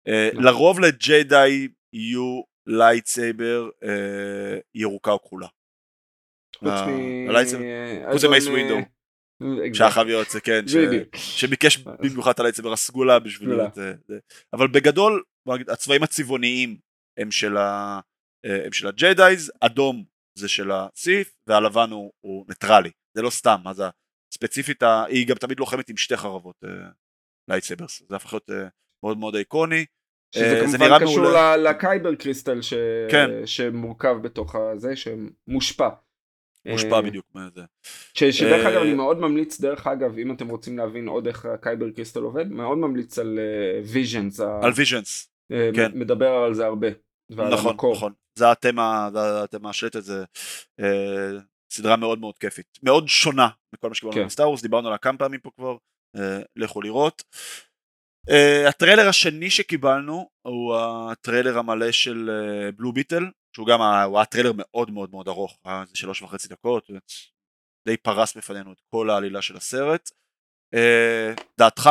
אה, נכון. לרוב לג'די יהיו lightsaber אה, ירוקה או כחולה. חוץ ממייס ווינדו. שהחביות זה כן, שביקש במיוחד את ה lightsaber הסגולה בשביל להיות, אבל בגדול הצבעים הצבעוניים הם של ה Jedis, אדום זה של הסית' והלבן הוא ניטרלי, זה לא סתם, אז ספציפית היא גם תמיד לוחמת עם שתי חרבות lightsabers, זה הפך להיות מאוד מאוד איקוני. שזה כמובן קשור ל kyber crystal ש... כן. שמורכב בתוך הזה, שמושפע. מושפע אה, בדיוק מזה. שדרך אגב אני מאוד ממליץ דרך אגב אם אתם רוצים להבין עוד איך ה kyber crystal עובד מאוד ממליץ על Visions. אה, על Visions. אה, כן. מדבר על זה הרבה. נכון נכון זה התמה זה התמה השלטת זה סדרה מאוד מאוד כיפית מאוד שונה מכל מה שקיבלנו כן. ב Star Wars דיברנו עליה כמה פעמים פה כבר לכו לראות. הטריילר השני שקיבלנו הוא הטריילר המלא של Blue Beetle שהוא גם הוא היה טריילר מאוד מאוד מאוד ארוך, היה איזה שלוש וחצי דקות, די פרס בפנינו את כל העלילה של הסרט. אה, דעתך?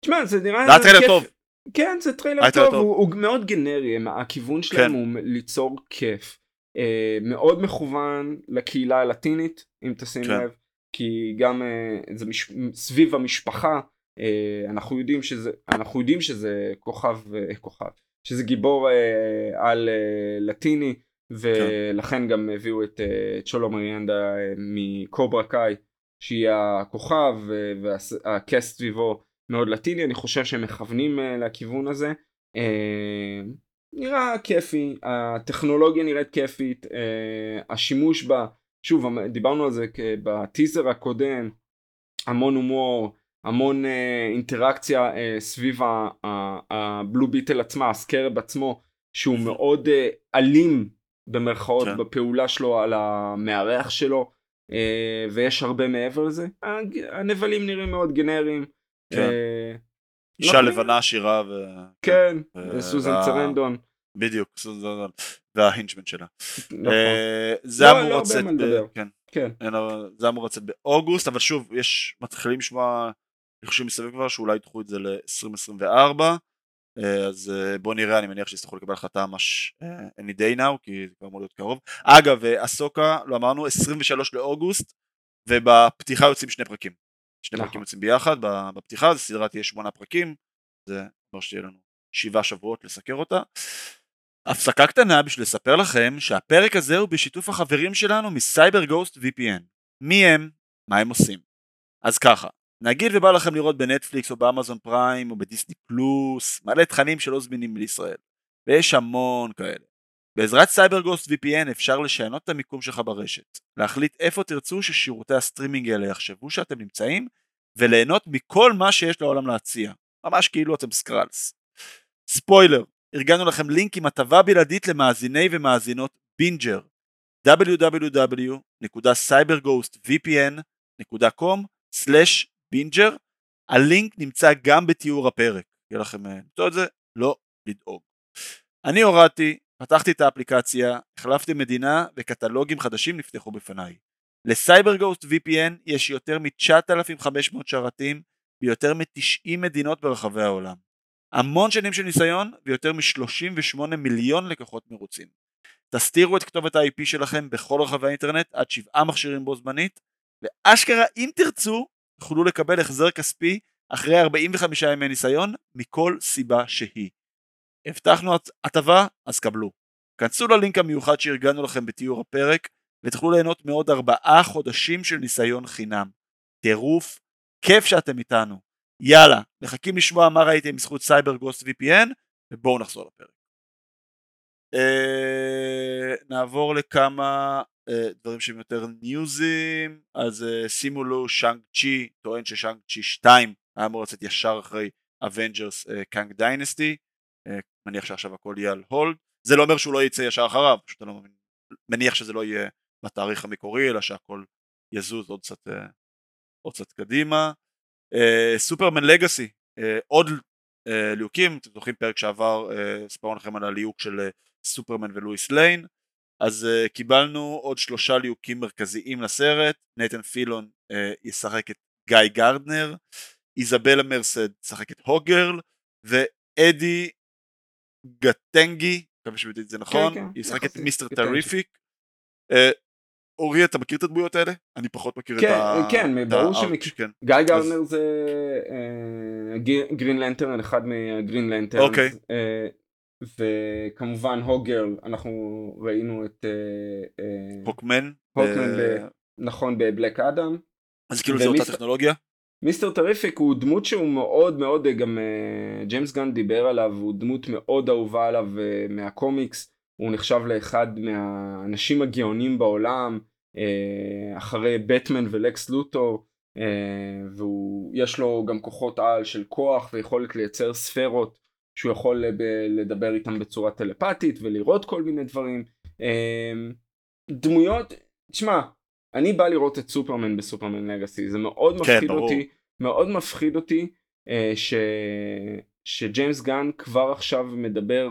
תשמע זה נראה... זה היה טריילר טוב. כן זה טריילר טוב, טוב. הוא, הוא מאוד גנרי, הכיוון שלהם כן. הוא ליצור כיף. אה, מאוד מכוון לקהילה הלטינית אם תשים כן. לב, כי גם אה, זה מש... סביב המשפחה אה, אנחנו יודעים שזה אנחנו יודעים שזה כוכב אה, כוכב שזה גיבור אה, על אה, לטיני ולכן כן. גם הביאו את, אה, שולו מרידואניה אה, מ Cobra Kai שהיא הכוכב אה, והקסט סביבו מאוד לטיני אני חושב שהם מכוונים אה, לכיוון הזה אה, נראה כיפי הטכנולוגיה נראית כיפית אה, השימוש בה שוב דיברנו על זה בטיזר הקודם המון הומור המון אה, אינטראקציה אה, סביב הבלו ביטל עצמה, הסקרב עצמו, שהוא מאוד אה, אלים במרכאות כן. בפעולה שלו על המארח שלו, אה, ויש הרבה מעבר לזה. הנבלים נראים מאוד גנריים. כן. אה, אישה. לבנה עשירה ו... כן, ו... סוזן. צרנדון. בדיוק, סוזן וההינג'מנט שלה. נכון. אה, זה אמור לא לצאת. כן. כן. זה אמור לצאת באוגוסט, אבל שוב, יש, מתחילים לשמוע ניחושים מסביב כבר שאולי ידחו את זה ל-2024 אה, אז אה, בוא נראה אני מניח שיצטרכו לקבל החלטה ממש אה, any day now כי זה כבר אמור להיות קרוב אגב אסוקה לא אמרנו 23 לאוגוסט ובפתיחה יוצאים שני פרקים שני פרקים נכון. יוצאים ביחד בפתיחה אז הסדרה תהיה שמונה פרקים זה אומר שתהיה לנו שבעה שבועות לסקר אותה הפסקה קטנה בשביל לספר לכם שהפרק הזה הוא בשיתוף החברים שלנו מסייבר גוסט VPN מי הם? מה הם עושים? אז ככה נגיד ובא לכם לראות בנטפליקס או באמזון פריים או בדיסני פלוס מלא תכנים שלא זמינים לישראל ויש המון כאלה. בעזרת CyberGhost VPN אפשר לשנות את המיקום שלך ברשת, להחליט איפה תרצו ששירותי הסטרימינג האלה יחשבו שאתם נמצאים וליהנות מכל מה שיש לעולם להציע, ממש כאילו אתם Skrulls. ספוילר, ארגנו לכם לינק עם הטבה בלעדית למאזיני ומאזינות בינג'ר www.cyberghostvpn.com/. בינג'ר, הלינק נמצא גם בתיאור הפרק, יהיה לכם אה, למצוא את זה, לא לדאוג. אני הורדתי, פתחתי את האפליקציה, החלפתי מדינה וקטלוגים חדשים נפתחו בפניי. ל CyberGhost VPN יש יותר מ-9,500 שרתים ביותר מ-90 מדינות ברחבי העולם. המון שנים של ניסיון ויותר מ-38 מיליון לקוחות מרוצים. תסתירו את כתובת ה-IP שלכם בכל רחבי האינטרנט עד שבעה מכשירים בו זמנית, ואשכרה אם תרצו תוכלו לקבל החזר כספי אחרי 45 ימי ניסיון מכל סיבה שהיא. הבטחנו הטבה? אז קבלו. כנסו ללינק המיוחד שארגנו לכם בתיאור הפרק ותוכלו ליהנות מעוד ארבעה חודשים של ניסיון חינם. טירוף, כיף שאתם איתנו. יאללה, מחכים לשמוע מה ראיתם בזכות סייבר גוסט VPN ובואו נחזור לפרק. אה, נעבור לכמה אה, דברים שהם יותר ניוזים אז אה, סימו ליו שאנג צ'י טוען ששאנג צ'י 2 היה אמור לצאת ישר אחרי Avengers Kang Dynasty מניח שעכשיו הכל יהיה על hold זה לא אומר שהוא לא יצא ישר אחריו פשוט אני לא מבין מניח שזה לא יהיה בתאריך המקורי אלא שהכל יזוז עוד קצת אה, עוד קצת קדימה. Superman Legacy עוד ליהוקים אתם זוכרים פרק שעבר ספרנו לכם על הליהוק של סופרמן ולואיס ליין אז אה, קיבלנו עוד שלושה ליהוקים מרכזיים לסרט, נייתן פיליון אה, ישחק את גיא גרדנר, איזבלה מרסד ישחק את Hawkgirl, ואדי גטנגי, מקווה שביטאתי את זה נכון, כן, כן. ישחק את Mister Terrific. אה, אורי, אתה מכיר את הדמויות האלה? אני פחות מכיר כן, את ה... כן, ברור שמכיר. כן. גיא גרדנר אז... זה אה, Green Lantern, אחד מה Green Lantern. אוקיי. אה, וכמובן Hawkgirl, אנחנו ראינו את... Hawkman. Hawkman, ב... נכון, ב Black Adam. אז כאילו זו אותה טכנולוגיה? Mister Terrific הוא דמות שהוא מאוד מאוד, גם ג'יימס גן דיבר עליו, הוא דמות מאוד אהובה עליו מהקומיקס. הוא נחשב לאחד מהאנשים הגאונים בעולם אה, אחרי בטמן ולקס לוטו אה, ויש לו גם כוחות על של כוח ויכולת לייצר ספרות שהוא יכול לדבר איתם בצורה טלפתית ולראות כל מיני דברים אה, דמויות תשמע אני בא לראות את סופרמן בסופרמן לגאסי זה מאוד כן, מפחיד ברור. אותי מאוד מפחיד אותי ש... שג'יימס גן כבר עכשיו מדבר,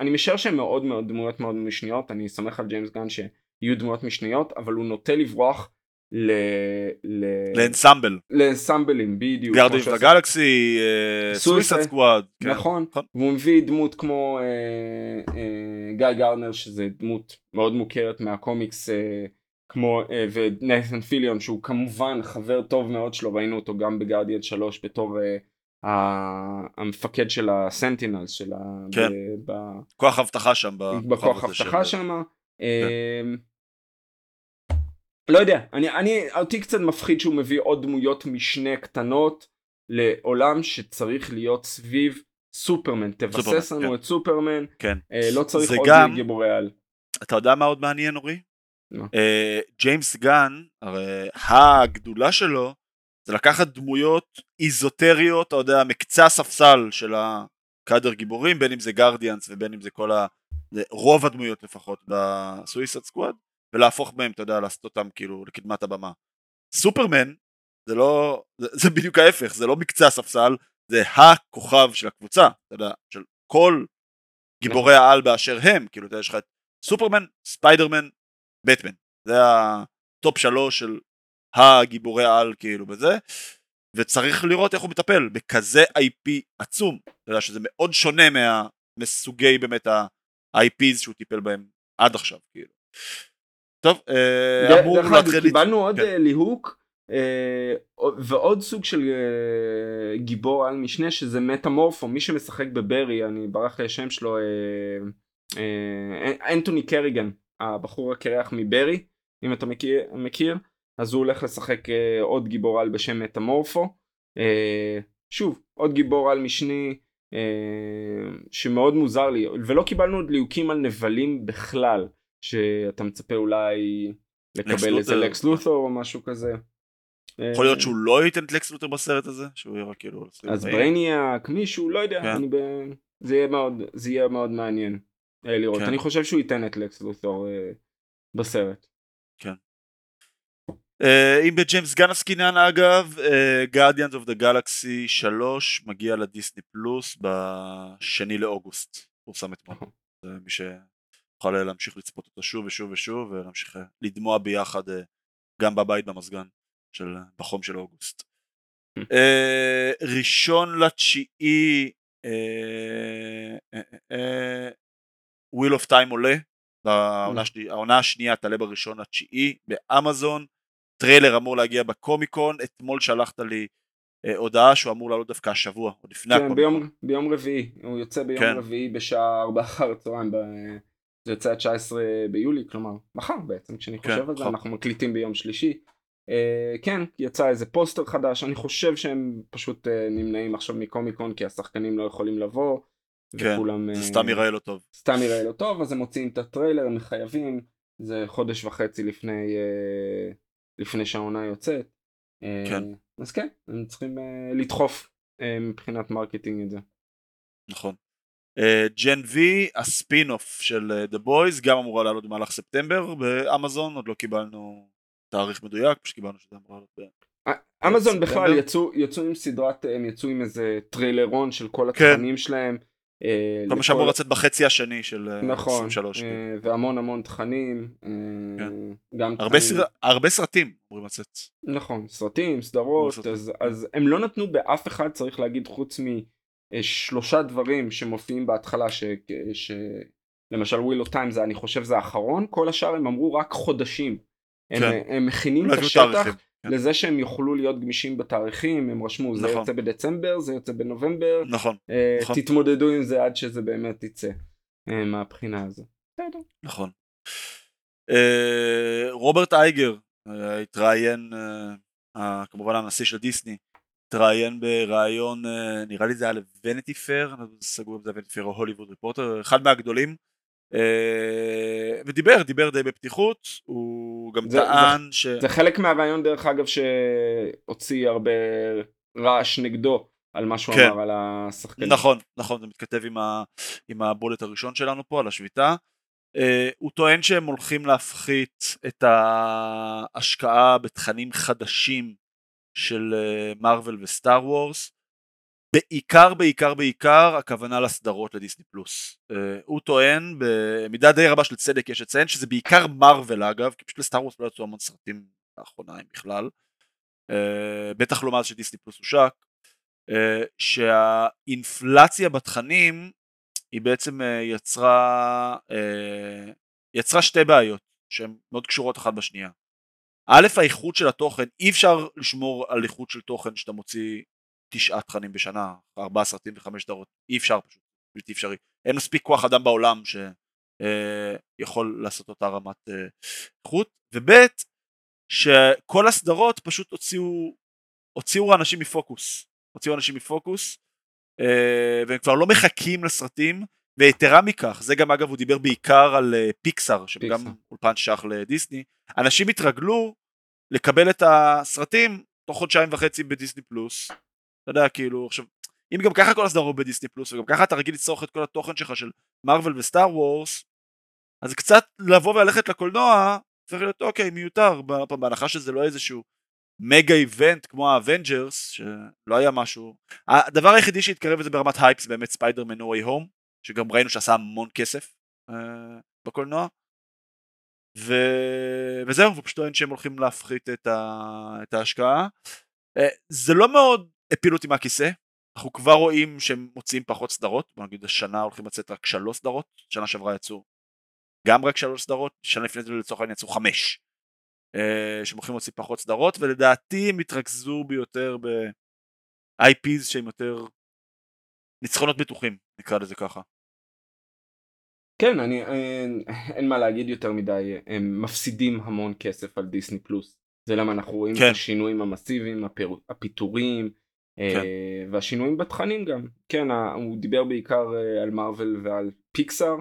אני משער שהם מאוד מאוד דמויות מאוד משניות, אני סומך על ג'יימס גן שיהיו דמויות משניות, אבל הוא נוטה לברוח ל... ל... לאנסמבל. לאנסמבלים, בדיוק. Guardians of Galaxy, Suicide Squad. נכון, נכון, והוא מביא דמות כמו אה, אה, גיא גרדנר, שזה דמות מאוד מוכרת מהקומיקס, אה, כמו, אה, ונייתן פיליון, שהוא כמובן חבר טוב מאוד שלו, ראינו אותו גם ב Guardians 3 בתור... אה, המפקד של הסנטינלס של ה... כן. ב... כוח אבטחה שם. בכוח אבטחה שם. לא יודע, אני, אני, אותי קצת מפחיד שהוא מביא עוד דמויות משנה קטנות לעולם שצריך להיות סביב סופרמן, תבסס לנו כן. את סופרמן, כן. אה, לא צריך עוד גם, גיבורי על. אתה יודע מה עוד מעניין אורי? אה, ג'יימס גן, הרי הגדולה שלו זה לקחת דמויות איזוטריות, אתה יודע, מקצה הספסל של הקאדר גיבורים, בין אם זה Guardians ובין אם זה כל ה... רוב הדמויות לפחות ב Suicide Squad, ולהפוך בהם, אתה יודע, לעשות אותם כאילו לקדמת הבמה. סופרמן, זה לא, זה, זה בדיוק ההפך, זה לא מקצה הספסל, זה הכוכב של הקבוצה, אתה יודע, של כל גיבורי העל באשר הם, כאילו, אתה יודע, יש לך את סופרמן, ספיידרמן, בטמן, זה ה top שלוש של הגיבורי העל כאילו בזה וצריך לראות איך הוא מטפל בכזה IP עצום. אתה יודע שזה מאוד שונה מהסוגי באמת ה-IPs שהוא טיפל בהם עד עכשיו כאילו. טוב אה, אמור להתחיל קיבלנו עוד כן. אה, ליהוק אה, ועוד סוג של גיבור על משנה שזה Metamorpho מי שמשחק בברי אני ברח לי השם שלו אנתוני קריגן הבחור הקרח מברי אם אתה מכיר, אז הוא הולך לשחק עוד גיבור על בשם מטמורפו. שוב, עוד גיבור על משני שמאוד מוזר לי, ולא קיבלנו עוד ליהוקים על נבלים בכלל, שאתה מצפה אולי לקבל איזה לקס לות'ר או משהו כזה. יכול להיות שהוא לא ייתן את לקס לותר בסרט הזה? שהוא יהיה רק כאילו... אז ברייניאק, מישהו, לא יודע, כן. ב... זה, יהיה מאוד, זה יהיה מאוד מעניין לראות. כן. אני חושב שהוא ייתן את לקס לותר בסרט. כן. Uh, אם בג'יימס גאן עסקינן אגב, Guardians of the Galaxy 3 מגיע לדיסני פלוס בשני לאוגוסט, פורסם אתמול. זה מי שיוכל להמשיך לצפות אותו שוב ושוב ושוב ולהמשיך אה, לדמוע ביחד uh, גם בבית במזגן של, בחום של אוגוסט. [LAUGHS] ראשון לתשיעי Wheel of Time עולה, העונה השנייה תעלה בראשון לתשיעי באמזון. טריילר אמור להגיע בקומיקון, אתמול שלחת לי אה, הודעה שהוא אמור לעלות דווקא השבוע, עוד לפני כן, הקומיקון. ביום, ביום רביעי, הוא יוצא ביום כן. רביעי בשעה 4 אחר הצהריים. זה יוצא ה-19 ביולי, כלומר מחר בעצם, כשאני כן, חושב על זה, נכון. אנחנו מקליטים ביום שלישי. אה, כן, יצא איזה פוסטר חדש, אני חושב שהם פשוט אה, נמנעים עכשיו מקומיקון כי השחקנים לא יכולים לבוא. כן, וכולם, זה סתם ייראה לא טוב. סתם ייראה לא טוב, אז הם מוציאים את הטריילר, הם חייבים, זה חודש וחצי לפני לפני שהעונה יוצאת. כן. אז כן, הם צריכים uh, לדחוף uh, מבחינת marketing את זה. נכון. Gen uh, V, הספין אוף של The uh, Boys, גם אמורה לעלות במהלך ספטמבר באמזון, עוד לא קיבלנו תאריך מדויק, פשוט קיבלנו שזה אמור לעלות אמזון בכלל יצאו, יצאו עם סדרת, הם יצאו עם איזה טריילרון של כל כן. התכנים כן. שלהם. אה, כל מה שאמור לצאת בחצי השני של אה, נכון, 23. נכון, והמון המון תכנים. כן. גם הרבה, תכנים. סר... הרבה סרטים אמורים לצאת. נכון, סרטים, סדרות, אז, אז הם לא נתנו באף אחד, צריך להגיד, חוץ משלושה דברים שמופיעים בהתחלה, ש... ש... למשל Wheel of Time זה אני חושב זה האחרון, כל השאר הם אמרו רק חודשים. הם, כן. הם מכינים את השטח כן. לזה שהם יוכלו להיות גמישים בתאריכים, הם רשמו נכון. זה יוצא בדצמבר, זה יוצא בנובמבר, נכון, uh, נכון. תתמודדו עם זה עד שזה באמת יצא uh, מהבחינה הזו. נכון. Uh, רוברט אייגר uh, התראיין, כמובן הנשיא של דיסני, התראיין בריאיון, uh, נראה לי זה היה לוונטי פייר, אני לא סגור אם זה וונטי פייר או הוליווד ריפורטר, אחד מהגדולים, uh, ודיבר, דיבר די בפתיחות, הוא גם זה, טען זה, ש... זה חלק מהרעיון דרך אגב שהוציא הרבה רעש נגדו. על מה שהוא כן. אמר על השחקנים. נכון, נכון, זה מתכתב עם, ה, עם הבולט הראשון שלנו פה, על השביתה. Uh, הוא טוען שהם הולכים להפחית את ההשקעה בתכנים חדשים של מארוול uh, וסטאר וורס בעיקר בעיקר בעיקר הכוונה לסדרות לדיסני פלוס. uh, הוא טוען במידה די רבה של צדק יש לציין שזה בעיקר מארוול אגב כי פשוט לסטאר וורס לא יצאו המון סרטים לאחרונה אם בכלל. uh, בטח לא מאז שדיסני פלוס הושק. uh, שהאינפלציה בתכנים היא בעצם אה, יצרה, אה, יצרה שתי בעיות שהן מאוד קשורות אחת בשנייה. א', האיכות של התוכן, אי אפשר לשמור על איכות של תוכן שאתה מוציא תשעה תכנים בשנה, ארבעה סרטים וחמש סדרות, אי אפשר פשוט, בלתי אפשרי. אין מספיק כוח אדם בעולם שיכול אה, לעשות אותה רמת איכות, וב', שכל הסדרות פשוט הוציאו, הוציאו אנשים מפוקוס, הוציאו אנשים מפוקוס, אה, והם כבר לא מחכים לסרטים ויתרה מכך זה גם אגב הוא דיבר בעיקר על פיקסאר אה, שגם אולפן שייך לדיסני. אנשים התרגלו לקבל את הסרטים תוך חודשיים וחצי בדיסני פלוס. אתה יודע כאילו עכשיו אם גם ככה כל הסדרות בדיסני פלוס וגם ככה אתה רגיל לצרוך את כל התוכן שלך של מארוול וסטאר וורס אז בשביל לבוא וללכת לקולנוע צריך להיות אוקיי מיותר. בהנחה שזה לא איזשהו mega event כמו האבנג'רס שלא היה משהו. הדבר היחידי שהתקרב לזה ברמת הייפ באמת ספיידרמן No Way Home שגם ראינו שעשה המון כסף uh, בקולנוע. ו... וזהו הוא פשוט טוען שהם הולכים להפחית את, ה... את ההשקעה. uh, זה לא מאוד הפיל אותי מהכיסא. אנחנו כבר רואים שהם מוציאים פחות סדרות. בוא נגיד השנה הולכים לצאת רק שלוש סדרות. שנה שעברה יצאו גם רק שלוש סדרות. שנה לפני זה לצורך העניין יצאו חמש אה, שהם הולכים להוציא פחות סדרות ולדעתי הם יתרכזו ביותר ב-IPs שהם יותר ניצחונות בטוחים נקרא לזה ככה. כן אני אין, אין מה להגיד יותר מדי הם מפסידים המון כסף על דיסני פלוס זה למה אנחנו רואים כן. את השינויים המסיביים הפיטורים אה, כן. אה, והשינויים בתכנים גם כן הוא דיבר בעיקר אה, על מארוול ועל פיקסאר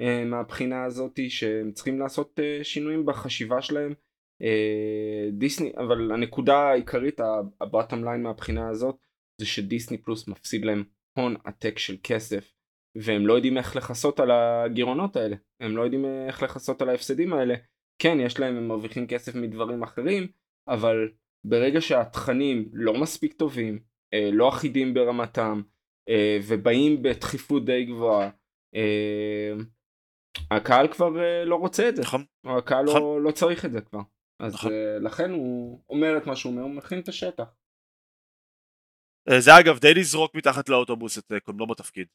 אה, מהבחינה הזאתי שהם צריכים לעשות אה, שינויים בחשיבה שלהם אה, דיסני אבל הנקודה העיקרית הבטם ליין מהבחינה הזאת זה שדיסני פלוס מפסיד להם הון עתק של כסף והם לא יודעים איך לכסות על הגירעונות האלה הם לא יודעים איך לכסות על ההפסדים האלה כן יש להם הם מרוויחים כסף מדברים אחרים אבל ברגע שהתכנים לא מספיק טובים אה, לא אחידים ברמתם אה, ובאים בדחיפות די גבוהה הקהל כבר לא רוצה את זה נכון. הקהל לא, נכון. לא צריך את זה כבר אז נכון. לכן הוא אומר את מה שהוא אומר, הוא מכין את השטח. אה, זה אגב די לזרוק מתחת לאוטובוס את אה, קודמו בתפקיד.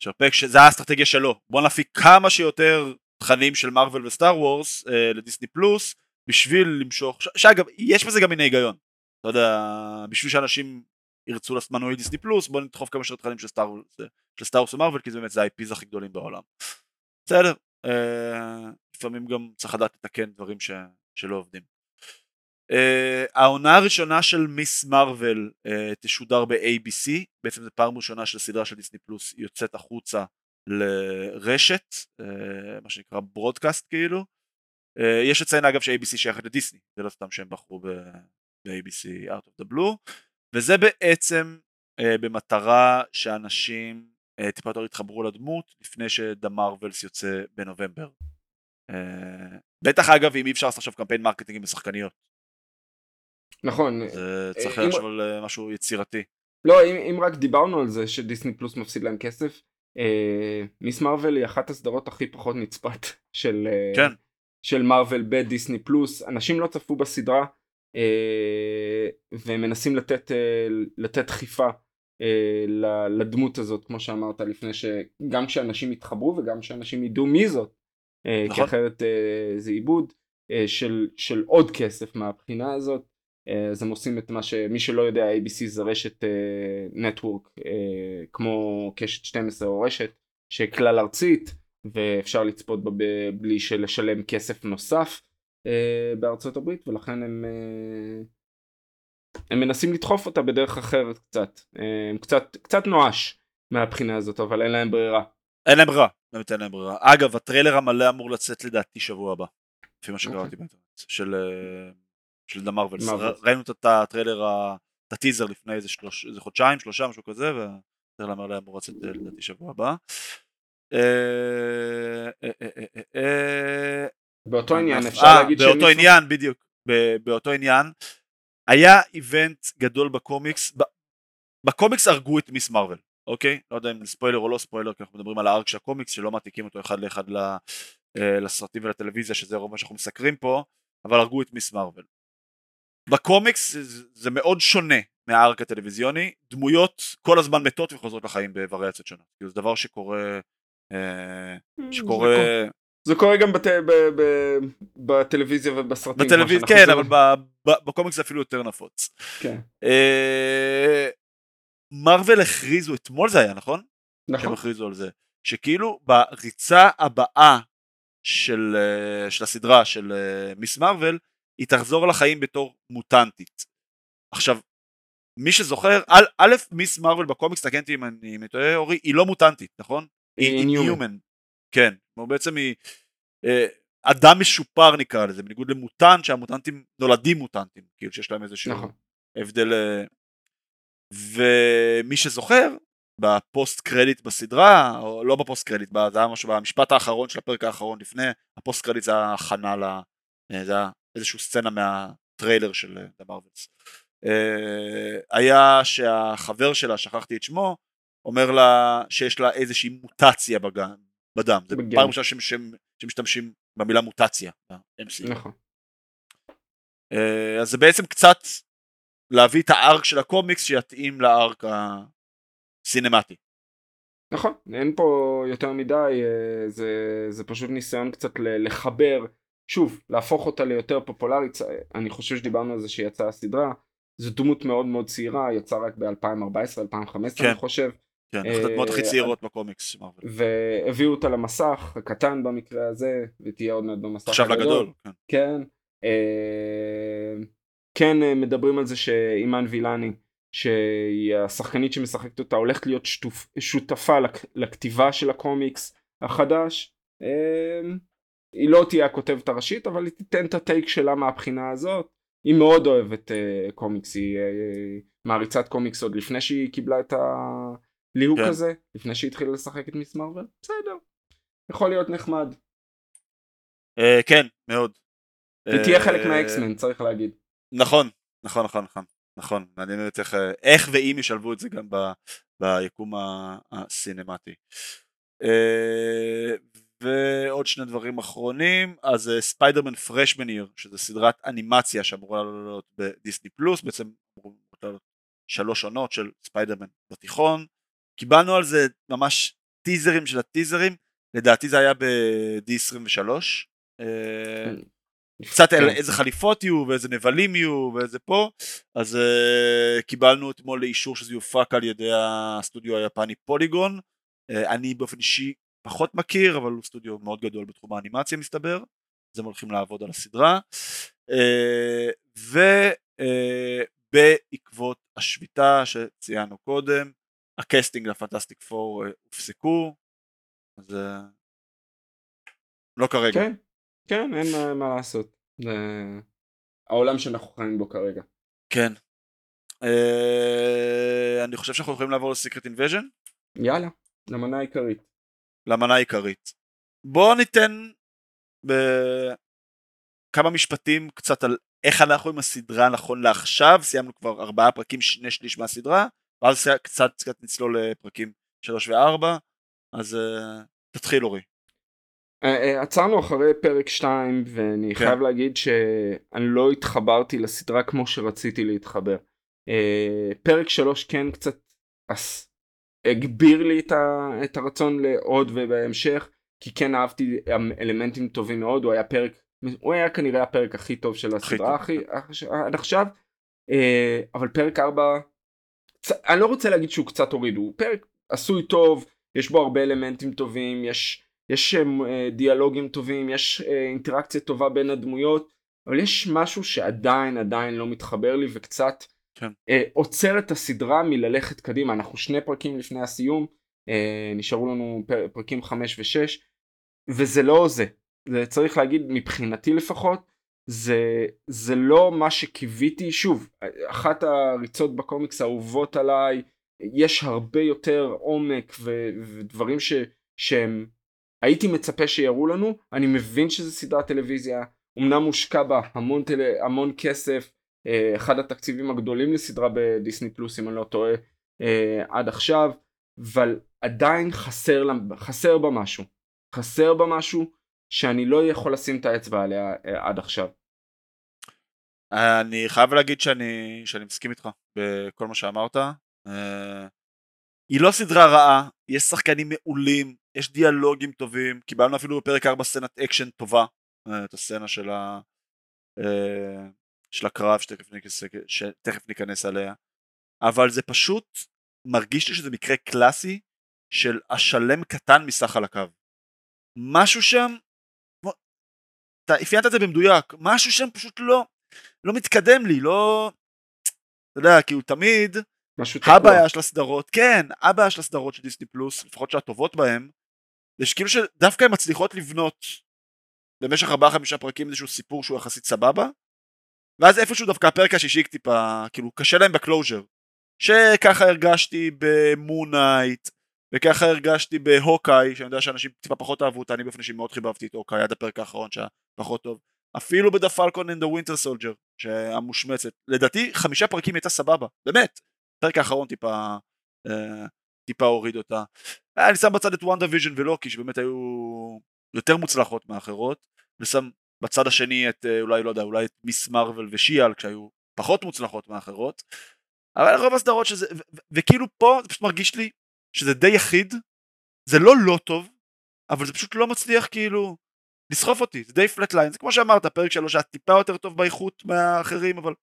צ'רפק, שזה האסטרטגיה שלו. בוא נפיק כמה שיותר תכנים של מארוול וסטאר וורס לדיסני פלוס בשביל למשוך, שאגב יש בזה גם מיני היגיון. אתה יודע, בשביל שאנשים ירצו לעשות מנועי דיסני פלוס בוא נדחוף כמה שיותר תכנים של סטאר וורס ומארוול כי זה באמת זה ה-IPs הכי גדולים בעולם. בסדר, לפעמים גם צריך לדעת לתקן דברים. שלא עובדים. Uh, העונה הראשונה של מיס מרוויל uh, תשודר ב-ABC, בעצם זו פעם ראשונה של סדרה של דיסני פלוס יוצאת החוצה לרשת, uh, מה שנקרא ברודקאסט כאילו. Uh, יש לציין אגב ש-ABC שייכת לדיסני, זה לא סתם שהם בחרו ב-ABC Out of the Blue, וזה בעצם uh, במטרה שאנשים uh, טיפה יותר יתחברו לדמות לפני ש The Marvels יוצא בנובמבר. Uh, בטח אגב אם אי אפשר לעשות עכשיו קמפיין marketing עם שחקניות. נכון. זה צריך לחשוב על אה, משהו יצירתי. לא אם, אם רק דיברנו על זה שדיסני פלוס מפסיד להם כסף אה, Ms. Marvel היא אחת הסדרות הכי פחות נצפת [LAUGHS] של אה, כן. של מרוויל בדיסני פלוס אנשים לא צפו בסדרה אה, ומנסים לתת אה, לתת דחיפה אה, לדמות הזאת כמו שאמרת לפני שגם כשאנשים יתחברו וגם כשאנשים ידעו מי זאת אה, נכון. כי אחרת אה, זה עיבוד. של, של עוד כסף מהבחינה הזאת. אז הם עושים את מה שמי שלא יודע ABC זה רשת נטוורק כמו קשת 12 או רשת שכלל ארצית ואפשר לצפות בה בלי לשלם כסף נוסף בארצות הברית ולכן הם הם מנסים לדחוף אותה בדרך אחרת קצת, הם קצת, קצת נואש מהבחינה הזאת, אבל אין להם ברירה. אין להם ברירה, באמת אין להם ברירה. אגב, הטריילר המלא אמור לצאת לדעתי שבוע הבא, לפי מה שקראתי אוקיי. באינטרנט, של, אה, של דה מרווילס. ראינו את הטריילר, את הטיזר לפני איזה, שלוש, איזה חודשיים, שלושה, משהו כזה, והטריילר המלא אמור לצאת אה, לדעתי שבוע הבא. אה, באותו עניין אפשר להגיד באותו עניין, בדיוק. באותו עניין. היה event גדול בקומיקס, בקומיקס הרגו את Ms. Marvel, אוקיי? לא יודע אם ספוילר או לא ספוילר, כי אנחנו מדברים על ה arc של הקומיקס, שלא מעתיקים אותו אחד לאחד אה, לסרטים ולטלוויזיה, שזה רוב מה שאנחנו מסקרים פה, אבל הרגו את Ms. Marvel. בקומיקס זה מאוד שונה מה arc הטלוויזיוני, דמויות כל הזמן מתות וחוזרות לחיים בווריאציות שונות, זה דבר שקורה, אה, שקורה... זה קורה גם בת... ב... ב... בטלוויזיה ובסרטים. בטלוויזיה, כן, זה... אבל ב... ב... בקומיקס זה אפילו יותר נפוץ. כן. מרוויל הכריזו, אתמול זה היה, נכון? נכון. שהם הכריזו על זה. שכאילו בריצה הבאה של, אה, של הסדרה של אה, מיס מרוויל, היא תחזור לחיים בתור מוטנטית. עכשיו, מי שזוכר, א', א' מיס מרוויל בקומיקס, תקן אותי אם אני טועה, אורי, היא לא מוטנטית, נכון? היא Inhuman. כן, בעצם היא אה, אדם משופר נקרא לזה, בניגוד למוטנט שהמוטנטים נולדים מוטנטים, כאילו שיש להם איזשהו נכון. הבדל אה, ומי שזוכר ב post credit בסדרה, או לא ב post credit, זה היה משהו במשפט האחרון של הפרק האחרון לפני, ה post credit זה היה הכנה, ל... אה, זה היה איזושהי סצנה מהטריילר של The Marvels. היה שהחבר שלה, שכחתי את שמו, אומר לה שיש לה איזושהי מוטציה בגן, בדם, זה. פעם ראשונה שמשתמשים במילה מוטציה. נכון. אז זה בעצם קצת להביא את הארק של הקומיקס שיתאים לארק הסינמטי. נכון, אין פה יותר מדי, אה, זה, זה פשוט ניסיון קצת לחבר, שוב, להפוך אותה ליותר פופולרית, אני חושב שדיברנו על זה שיצאה הסדרה, זו דמות מאוד מאוד צעירה, יצאה רק ב-2014-2015 כן. אני חושב. כן, אחת הדמות הכי אה, צעירות בקומיקס. והביאו אותה למסך, הקטן במקרה הזה, ותהיה עוד מעט במסך הגדול. עכשיו לגדול, כן. כן. אה, כן אה, מדברים על זה שאימאן וילני שהיא השחקנית שמשחקת אותה הולכת להיות שותפה לכ, לכתיבה של הקומיקס החדש אה, היא לא תהיה הכותבת הראשית אבל היא תיתן את הטייק שלה מהבחינה הזאת היא מאוד אוהבת uh, קומיקס היא uh, מעריצת קומיקס עוד לפני שהיא קיבלה את הליהוק כן. הזה לפני שהיא התחילה לשחק את מיס מרוויל בסדר יכול להיות נחמד. Uh, כן מאוד. היא תהיה חלק מהאקסמן צריך להגיד. נכון, נכון, נכון, נכון, נכון, מעניין אותי איך, איך ואם ישלבו את זה גם ב, ביקום הסינמטי. אה, ועוד שני דברים אחרונים, אז ספיידרמן Freshman Year, שזה סדרת אנימציה שאמורה לעלות בדיסני פלוס, בעצם אמורה לעלות שלוש עונות של ספיידרמן בתיכון, קיבלנו על זה ממש טיזרים של הטיזרים, לדעתי זה היה ב-D23, קצת כן. איזה חליפות יהיו ואיזה נבלים יהיו ואיזה פה. אז uh, קיבלנו אתמול לאישור שזה יופק על ידי הסטודיו היפני פוליגון. uh, אני באופן אישי פחות מכיר אבל הוא סטודיו מאוד גדול בתחום האנימציה מסתבר אז הם הולכים לעבוד על הסדרה uh, ובעקבות uh, השביתה שציינו קודם הקסטינג לפנטסטיק פור uh, הופסקו אז לא כרגע כן. כן, אין מה, לעשות. זה העולם שאנחנו חיים בו כרגע. כן. אה, אני חושב שאנחנו יכולים לעבור לסיקרט אינבז'ן? יאללה, למנה העיקרית. למנה העיקרית. בואו ניתן בכמה משפטים קצת על איך אנחנו עם הסדרה נכון לעכשיו, סיימנו כבר ארבעה פרקים, שני שליש מהסדרה, ואז קצת קצת נצלול לפרקים שלוש וארבע, אז uh, תתחיל אורי. אה, אה, עצרנו אחרי פרק 2 ואני כן. חייב להגיד שאני לא התחברתי לסדרה כמו שרציתי להתחבר. אה, פרק 3 כן קצת הגביר לי את, ה, את הרצון לעוד ובהמשך כי כן אהבתי אלמנטים טובים מאוד הוא היה פרק הוא היה כנראה הפרק הכי טוב של הסדרה הכי עד עכשיו אה, אבל פרק 4 אני לא רוצה להגיד שהוא קצת הוריד הוא פרק עשוי טוב יש בו הרבה אלמנטים טובים יש יש אה, דיאלוגים טובים יש אה, אינטראקציה טובה בין הדמויות אבל יש משהו שעדיין עדיין לא מתחבר לי וקצת כן. עוצר את הסדרה מללכת קדימה. אנחנו שני פרקים לפני הסיום נשארו לנו פרקים 5 ו-6 וזה לא זה. זה צריך להגיד מבחינתי לפחות זה זה לא מה שקיוויתי. שוב אחת הריצות בקומיקס האהובות עליי יש הרבה יותר עומק ו, ודברים ש, שהם הייתי מצפה שיראו לנו. אני מבין שזה סדרת טלוויזיה אמנם מושקע בה המון, טל, המון כסף אה, אחד התקציבים הגדולים לסדרה בדיסני פלוס אם אני לא טועה אה, עד עכשיו אבל עדיין חסר, חסר בה משהו חסר בה משהו שאני לא יכול לשים את האצבע עליה אה, עד עכשיו. אני חייב להגיד שאני, שאני מסכים איתך בכל מה שאמרת. אה, היא לא סדרה רעה, יש שחקנים מעולים, יש דיאלוגים טובים, קיבלנו אפילו בפרק 4 סצנת אקשן טובה, אה, את הסצנה של, ה, של הקרב שתכף ניכנס, שתכף ניכנס עליה, אבל זה פשוט מרגיש לי שזה מקרה קלאסי של השלם קטן מסך חלקיו. משהו שם אתה אפיינת את זה במדויק, משהו שם פשוט לא, לא מתקדם לי, לא... אתה יודע, כאילו תמיד, הבעיה של הסדרות, כן, הבעיה של הסדרות של Disney Plus, לפחות שהטובות בהם, זה שכאילו שדווקא הן מצליחות לבנות במשך ארבעה חמישה פרקים איזשהו סיפור שהוא יחסית סבבה, ואז איפשהו דווקא הפרק השישי טיפה, כאילו קשה להם ב closure, שככה הרגשתי ב Moon Knight, וככה הרגשתי ב Hawkeye, שאני יודע שאנשים טיפה פחות אהבו אותה, אני באופן אישי מאוד חיבבתי את Hawkeye עד הפרק האחרון שהיה פחות טוב. אפילו ב"The Falcon and the Winter Soldier", שהמושמצת. לדעתי חמישה פרקים הייתה סבבה, באמת. הפרק האחרון טיפה, אה, טיפה הוריד אותה. אני שם בצד את WandaVision ו Loki, שבאמת היו יותר מוצלחות מאחרות. ושם בצד השני את, אה, אולי, לא יודע, אולי את Ms. Marvel ו She-Hulk, שהיו פחות מוצלחות מאחרות. אבל רוב הסדרות שזה, וכאילו פה זה פשוט מרגיש לי שזה די יחיד, זה לא לא טוב, אבל זה פשוט לא מצליח כאילו לסחוף אותי, זה די flat line, זה כמו שאמרת, פרק שלוש היה טיפה יותר טוב באיכות מהאחרים, אבל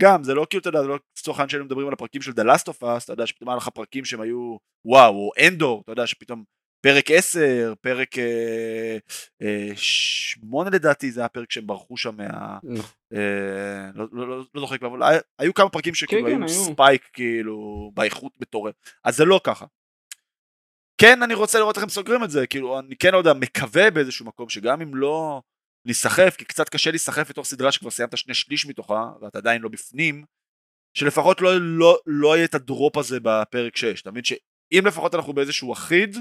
גם, זה לא כאילו, אתה יודע, זה לא לצורך העניין שהיינו מדברים על הפרקים של The Last of Us, אתה יודע, שפתאום היה לך פרקים שהם היו וואו, או Andor, אתה יודע, שפתאום פרק 10, פרק אה, אה, 8 לדעתי, זה היה פרק שהם ברחו שם מה... נכון. אה, לא, לא, לא, לא זוכר כבר, אבל היו כמה פרקים שכאילו כן, היו כן, spike כאילו באיכות מטורף, אז זה לא ככה. כן אני רוצה לראות איך הם סוגרים את זה, כאילו אני כן לא יודע, מקווה באיזשהו מקום שגם אם לא ניסחף, כי קצת קשה להיסחף לתוך סדרה שכבר סיימת שני שליש מתוכה ואתה עדיין לא בפנים, שלפחות לא, לא, לא יהיה את הדרופ הזה בפרק 6, אתה מבין שאם לפחות אנחנו באיזשהו אחיד,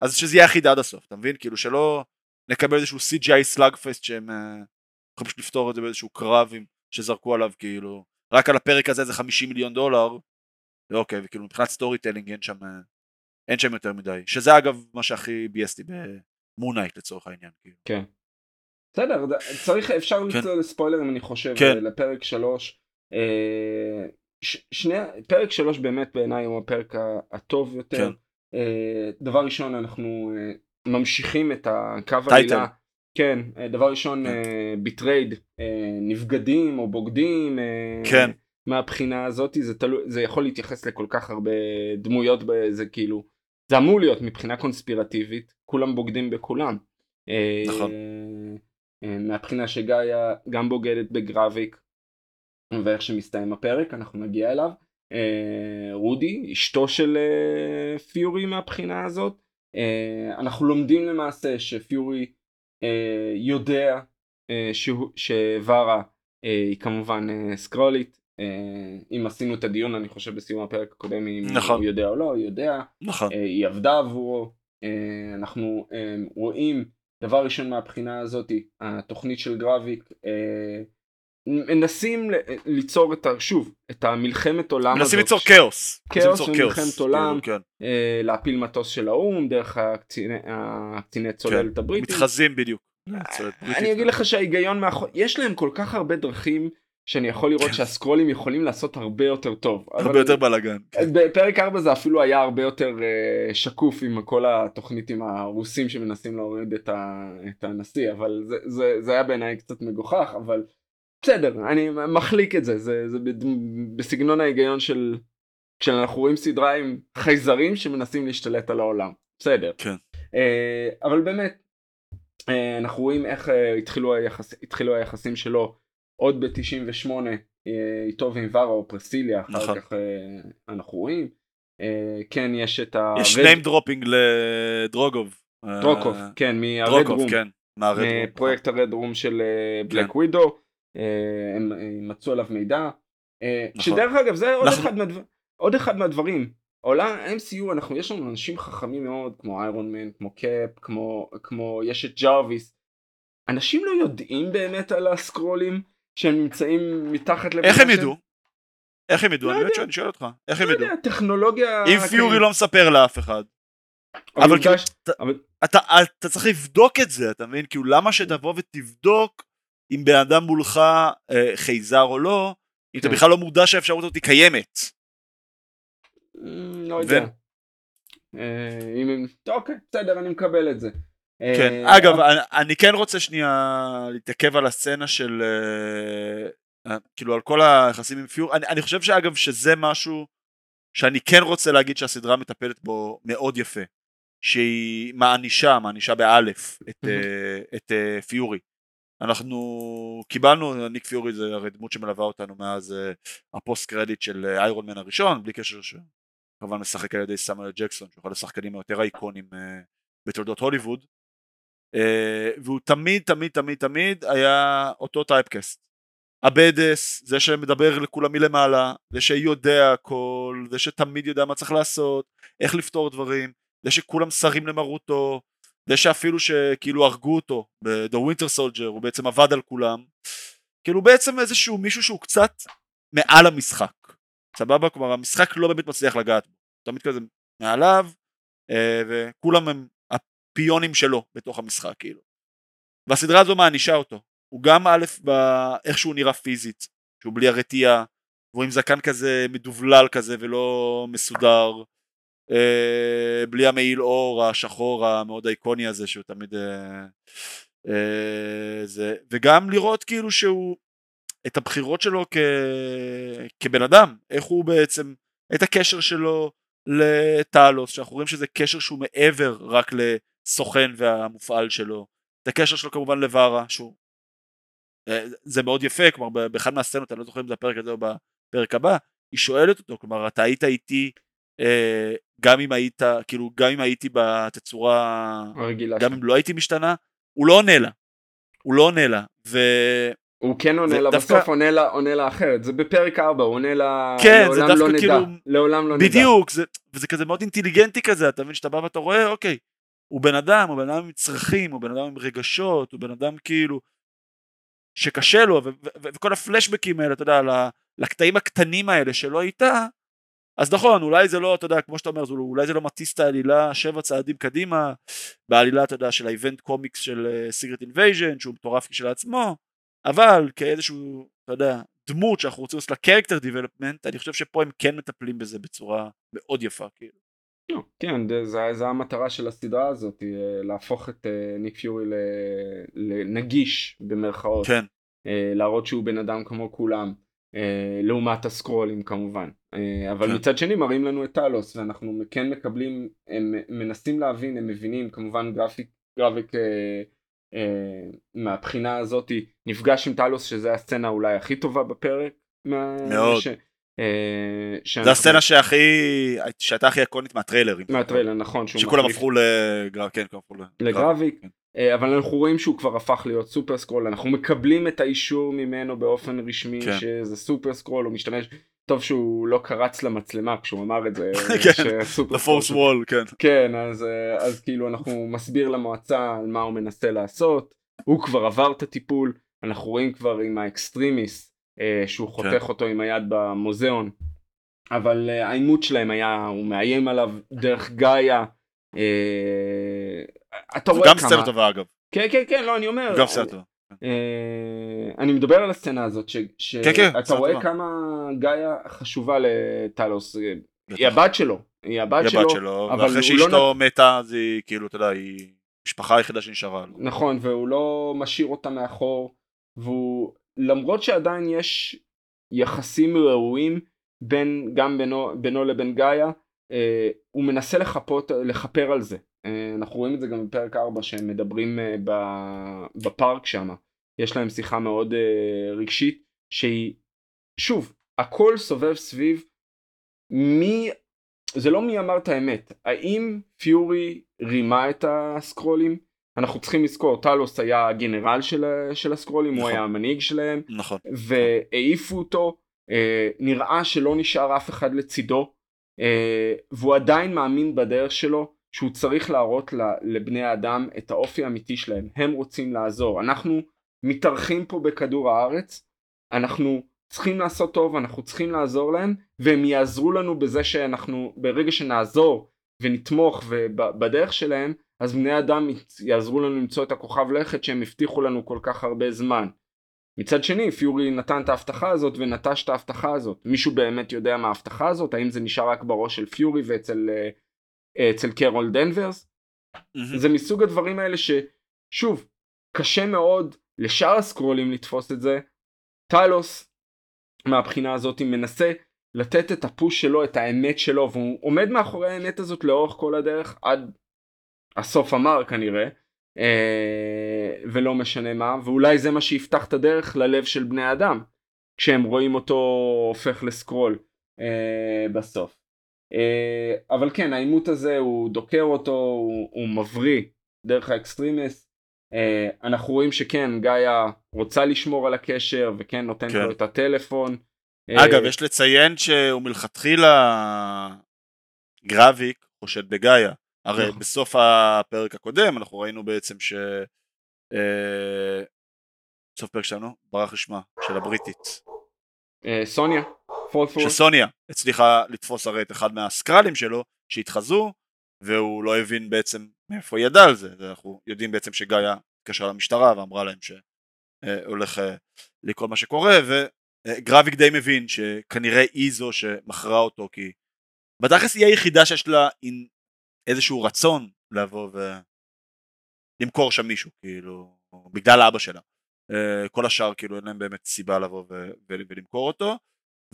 אז שזה יהיה אחיד עד הסוף, אתה מבין? כאילו שלא נקבל איזשהו CGI סלאגפסט שהם אה, יכולים פשוט לפתור את זה באיזשהו קרב שזרקו עליו כאילו, רק על הפרק הזה זה 50 מיליון דולר, ואוקיי, וכאילו מבחינת storytelling אין שם אה, אין שם יותר מדי, שזה אגב מה שהכי ביאס אותי ב Moon Knight לצורך העניין. כאילו. כן. בסדר, צריך, אפשר כן. לצלול לספוילרים אני חושב, כן. לפרק שלוש. אה, שני, פרק שלוש באמת בעיניי הוא הפרק הטוב יותר. כן. אה, דבר ראשון אנחנו אה, ממשיכים את הקו המילה. כן, דבר ראשון betrayed, נבגדים או בוגדים. כן. מהבחינה הזאת זה, תלו, זה יכול להתייחס לכל כך הרבה דמויות זה כאילו זה אמור להיות מבחינה קונספירטיבית כולם בוגדים בכולם. נכון. אה, מהבחינה שגאיה גם בוגדת בגרביק ואיך שמסתיים הפרק אנחנו נגיע אליו. אה, רודי אשתו של אה, פיורי מהבחינה הזאת. אנחנו לומדים למעשה שפיורי יודע שווארה היא כמובן סקרולית אה, אם עשינו את הדיון אני חושב בסיום הפרק הקודם אם נכון. הוא יודע או לא, הוא יודע, נכון. אה, היא עבדה עבורו, אה, אנחנו רואים דבר ראשון מהבחינה הזאת התוכנית של גרביק מנסים ליצור את ה... שוב, את המלחמת עולם הזאת. מנסים ליצור כאוס. כאוס ומלחמת עולם, כאילו, כן. להפיל מטוס של האו"ם דרך הקציני צוללת כן. הבריטים. מתחזים בדיוק. אני אגיד לך שההיגיון מאחורי, יש להם כל כך הרבה דרכים שאני יכול לראות שהסקרולים יכולים לעשות הרבה יותר טוב. הרבה יותר בלאגן. כן. בפרק 4 זה אפילו היה הרבה יותר uh, שקוף עם כל התוכנית עם הרוסים שמנסים להוריד את, הנשיא, אבל זה, זה, זה היה בעיניי קצת מגוחך, אבל בסדר, אני מחליק את זה, זה, זה בסגנון ההיגיון של כשאנחנו רואים סדרה עם חייזרים שמנסים להשתלט על העולם, בסדר. כן. Uh, אבל באמת, uh, אנחנו רואים איך uh, התחילו, היחס, התחילו היחסים שלו עוד ב-98 איתו ועם ורה או פרסיליה, אחר נכון. כך אנחנו רואים. כן, יש את ה... יש name dropping לדרוגוב. דרוקוב, כן, מהרד רום. כן, מפרויקט הרד רום של Black. Widow. הם מצאו עליו מידע. נכון. שדרך אגב זה עוד אחד מהדברים. עוד אחד מהדברים, עולם MCU אנחנו יש לנו אנשים חכמים מאוד כמו Iron Man, כמו Cap, כמו, כמו יש את ג'רוויס. אנשים לא יודעים באמת על הסקראלים שהם נמצאים מתחת לב... איך הם ידעו? איך הם ידעו? לא אני באמת שואל, שואל אותך. איך הם לא ידעו? טכנולוגיה... אם פיורי לא מספר לאף אחד. אבל כאילו, אתה צריך לבדוק את זה, אתה מבין? כאילו למה שתבוא ותבדוק אם בן אדם מולך אה, חייזר או לא, אם אתה כן. בכלל לא מודע שהאפשרות הזאת קיימת. לא יודע. אה. אוקיי, בסדר, אני מקבל את זה. כן, אה, אגב, אני כן רוצה שנייה להתעכב על הסצנה של... אה, כאילו על כל היחסים עם פיור, אני, אני חושב שאגב שזה משהו שאני כן רוצה להגיד שהסדרה מטפלת בו מאוד יפה, שהיא מאנישה, מאנישה באלף את, את, את פיורי. אנחנו קיבלנו, ניק פיורי זה הרי דמות שמלווה אותנו מאז ה post credit של Iron Man הראשון, בלי קשר כמובן משחק על ידי סמואל ג'קסון שהוא אחד השחקנים היותר אייקונים uh, בתולדות הוליווד. והוא תמיד תמיד תמיד תמיד היה אותו typecast. הבדס, זה שמדבר לכולם מלמעלה, זה שיודע הכל, זה שתמיד יודע מה צריך לעשות, איך לפתור דברים, זה שכולם שרים למרותו, זה שאפילו שכאילו הרגו אותו ב-The Winter Soldier הוא בעצם עבד על כולם, כאילו בעצם איזשהו מישהו שהוא קצת מעל המשחק סבבה? כלומר המשחק לא באמת מצליח לגעת בו, תמיד כזה מעליו אה, וכולם הם הפיונים שלו בתוך המשחק כאילו. והסדרה הזו מענישה אותו, הוא גם א' באיך שהוא נראה פיזית, שהוא בלי הרתיעה, והוא עם זקן כזה מדובלל כזה ולא מסודר, בלי המעיל אור השחור המאוד איקוני הזה שהוא תמיד אה, אה, זה, וגם לראות כאילו שהוא את הבחירות שלו כ... כבן אדם, איך הוא בעצם, את הקשר שלו לטאלוס, שאנחנו רואים שזה קשר שהוא מעבר רק לסוכן והמופעל שלו, את הקשר שלו כמובן לווארה, שהוא, אה, זה מאוד יפה, כלומר באחד מהסצנות, אני לא זוכר אם זה הפרק הזה או בפרק הבא, היא שואלת אותו, כלומר אתה היית איתי אה, גם אם היית, כאילו גם אם הייתי בתצורה, הרגילה גם אם לא הייתי משתנה, הוא לא עונה לה, הוא לא עונה לה, ו... הוא כן עונה לה, דווקא... בסוף עונה לה, עונה לה אחרת, זה בפרק 4, הוא עונה לה, כן, לעולם לא נדע, כאילו, לעולם לא בדיוק, נדע. בדיוק, וזה כזה מאוד אינטליגנטי כזה, אתה מבין? שאתה בא ואתה רואה, אוקיי, הוא בן אדם, הוא בן אדם עם צרכים, הוא בן אדם עם רגשות, הוא בן אדם כאילו, שקשה לו, וכל הפלשבקים האלה, אתה יודע, לקטעים הקטנים האלה שלו איתה, אז נכון, אולי זה לא, אתה יודע, כמו שאתה אומר, אולי זה לא מטיס את העלילה שבע צעדים קדימה, בעלילה, אתה יודע, של ה event comics של Secret uh, Invasion, שהוא מטורף כשלעצמו, אבל כאיזשהו, אתה יודע, דמות שאנחנו רוצים לעשות לה character development, אני חושב שפה הם כן מטפלים בזה בצורה מאוד יפה, כאילו. לא, כן, זה, זה המטרה של הסדרה הזאת, אה, להפוך את אה, ניק פיורי לנגיש במרכאות. כן. אה, להראות שהוא בן אדם כמו כולם, לעומת הסקרולים כמובן. אבל כן. מצד שני מראים לנו את טאלוס, ואנחנו כן מקבלים, הם מנסים להבין, הם מבינים, כמובן גרפיק, גרפיק אה, מהבחינה הזאת נפגש עם טלוס שזה הסצנה אולי הכי טובה בפרק. מאוד. אה, זו הסצנה שהכי, שהייתה הכי אייקונית מהטריילרים. מהטריילר נכון. שכולם הפכו לגרב, כן, לגרביק. כן. אה, אבל אנחנו רואים שהוא כבר הפך להיות Super Skrull, אנחנו מקבלים את האישור ממנו באופן רשמי כן. שזה Super Skrull, הוא משתמש טוב שהוא לא קרץ למצלמה כשהוא אמר את זה. [LAUGHS] כן, ל fourth wall, כן. כן, אז, אה, אז כאילו אנחנו מסביר למועצה על מה הוא מנסה לעשות, הוא כבר עבר את הטיפול, אנחנו רואים כבר עם ה Extremis אה, שהוא חותך כן. אותו עם היד במוזיאון, אבל אה, העימות שלהם היה, הוא מאיים עליו דרך גאיה. אתה רואה כמה... גם סצנה טובה אגב. כן, כן, כן, לא, אני אומר. גם סצנה טובה. אני מדבר על הסצנה הזאת, שאתה כן, כן, רואה כמה גאיה חשובה לטלוס, היא הבת שלו, היא הבת שלו, שלו ואחרי שאשתו לא... מתה אז היא כאילו אתה יודע היא משפחה היחידה שנשארה לו. נכון והוא לא משאיר אותה מאחור והוא למרות שעדיין יש יחסים ראויים בין גם בינו, בינו לבין גאיה אה, הוא מנסה לחפות, לכפר על זה. אה, אנחנו רואים את זה גם בפרק 4 שהם מדברים אה, בפארק שם יש להם שיחה מאוד אה, רגשית שהיא שוב הכל סובב סביב מי, זה לא מי אמר את האמת, האם פיורי רימה את הסקרולים? אנחנו צריכים לזכור, טלוס היה הגנרל של, של הסקרולים, נכון. הוא היה המנהיג שלהם, נכון. והעיפו אותו, אה, נראה שלא נשאר אף אחד לצידו, אה, והוא עדיין מאמין בדרך שלו, שהוא צריך להראות לבני האדם את האופי האמיתי שלהם, הם רוצים לעזור, אנחנו מתארחים פה בכדור הארץ, אנחנו צריכים לעשות טוב, אנחנו צריכים לעזור להם, והם יעזרו לנו בזה שאנחנו, ברגע שנעזור ונתמוך בדרך שלהם, אז בני אדם יעזרו לנו למצוא את הכוכב לכת שהם הבטיחו לנו כל כך הרבה זמן. מצד שני, פיורי נתן את ההבטחה הזאת ונטש את ההבטחה הזאת. מישהו באמת יודע מה ההבטחה הזאת? האם זה נשאר רק בראש של פיורי ואצל אה, אצל קרול דנברס? Mm-hmm. זה מסוג הדברים האלה ששוב, קשה מאוד לשאר הסקרולים לתפוס את זה. טיילוס מהבחינה הזאת מנסה לתת את הפוש שלו, את האמת שלו, והוא עומד מאחורי האמת הזאת לאורך כל הדרך עד הסוף המר כנראה, אה, ולא משנה מה, ואולי זה מה שיפתח את הדרך ללב של בני אדם, כשהם רואים אותו הופך לסקרול אה, בסוף. אה, אבל כן, העימות הזה הוא דוקר אותו, הוא, הוא מבריא דרך ה Extremis. אה, אנחנו רואים שכן, גאיה רוצה לשמור על הקשר וכן נותן כן. לו את הטלפון. אגב, אה, יש לציין שהוא מלכתחילה גרביק חושד בגאיה. הרי נכון. בסוף הפרק הקודם אנחנו ראינו בעצם ש... אה, סוף פרק שלנו, ברח לשמה, של הבריטית. אה, סוניה. שסוניה הצליחה לתפוס הרי את אחד מהסקרלים שלו שהתחזו והוא לא הבין בעצם מאיפה היא ידע על זה, אנחנו יודעים בעצם שגאיה התקשרה למשטרה ואמרה להם שהולך לקרות מה שקורה וגרביק די מבין שכנראה היא זו שמכרה אותו כי בתכלס היא היחידה שיש לה איזשהו רצון לבוא ולמכור שם מישהו כאילו בגלל אבא שלה. אה, כל השאר כאילו אין להם באמת סיבה לבוא ו... ולמכור אותו.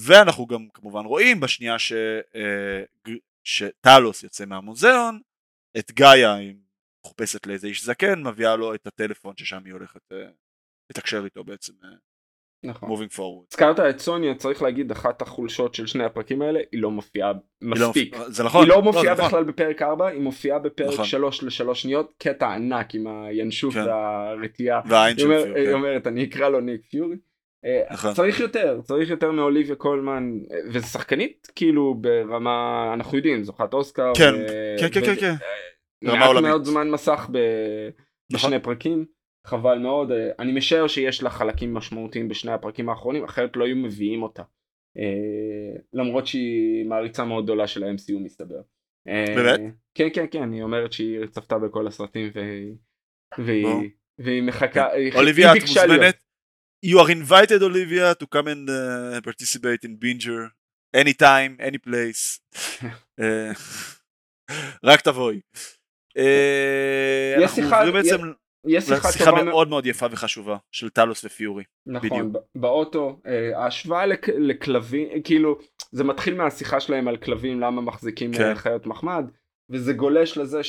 ואנחנו גם כמובן רואים בשנייה ש... אה, שטלוס יוצא מהמוזיאון את גאיה היא מחופשת לאיזה איש זקן מביאה לו את הטלפון ששם היא הולכת אה, לתקשר איתו בעצם נכון. moving forward. הזכרת את סוניה צריך להגיד אחת החולשות של שני הפרקים האלה היא לא מופיעה מספיק. לא, זה נכון. היא לא מופיעה לא, בכלל נכון. בפרק 4 היא מופיעה בפרק נכון. 3 לשלוש שניות קטע ענק עם הינשוף כן. והרתיעה. והעין של פיורי. היא כן. אומרת אני אקרא לו ניק פיורי. אה, נכון. צריך יותר צריך יותר מאוליביה קולמן וזה שחקנית כאילו ברמה אנחנו יודעים זוכת אוסקר. כן ו... כן כן כן. כן. מעט מאוד זמן מסך ב... נכון. בשני פרקים. חבל מאוד אה, אני משער שיש לה חלקים משמעותיים בשני הפרקים האחרונים אחרת לא היו מביאים אותה אה, למרות שהיא מעריצה מאוד גדולה של ה-MCU מסתבר. אה, באמת? כן כן כן היא אומרת שהיא צפתה בכל הסרטים והיא, מחכה, אוליביה את מוזמנת, you are invited Olivia to come and uh, participate in Binger anytime, any place, [LAUGHS] [LAUGHS] רק תבואי. עוברים בעצם יש שיחה, שיחה טובה מאוד מאוד יפה וחשובה של טלוס ופיורי. נכון, בדיוק. באוטו, אה, ההשוואה לק, לכלבים, כאילו, זה מתחיל מהשיחה שלהם על כלבים, למה מחזיקים כן. אה, חיות מחמד, וזה גולש לזה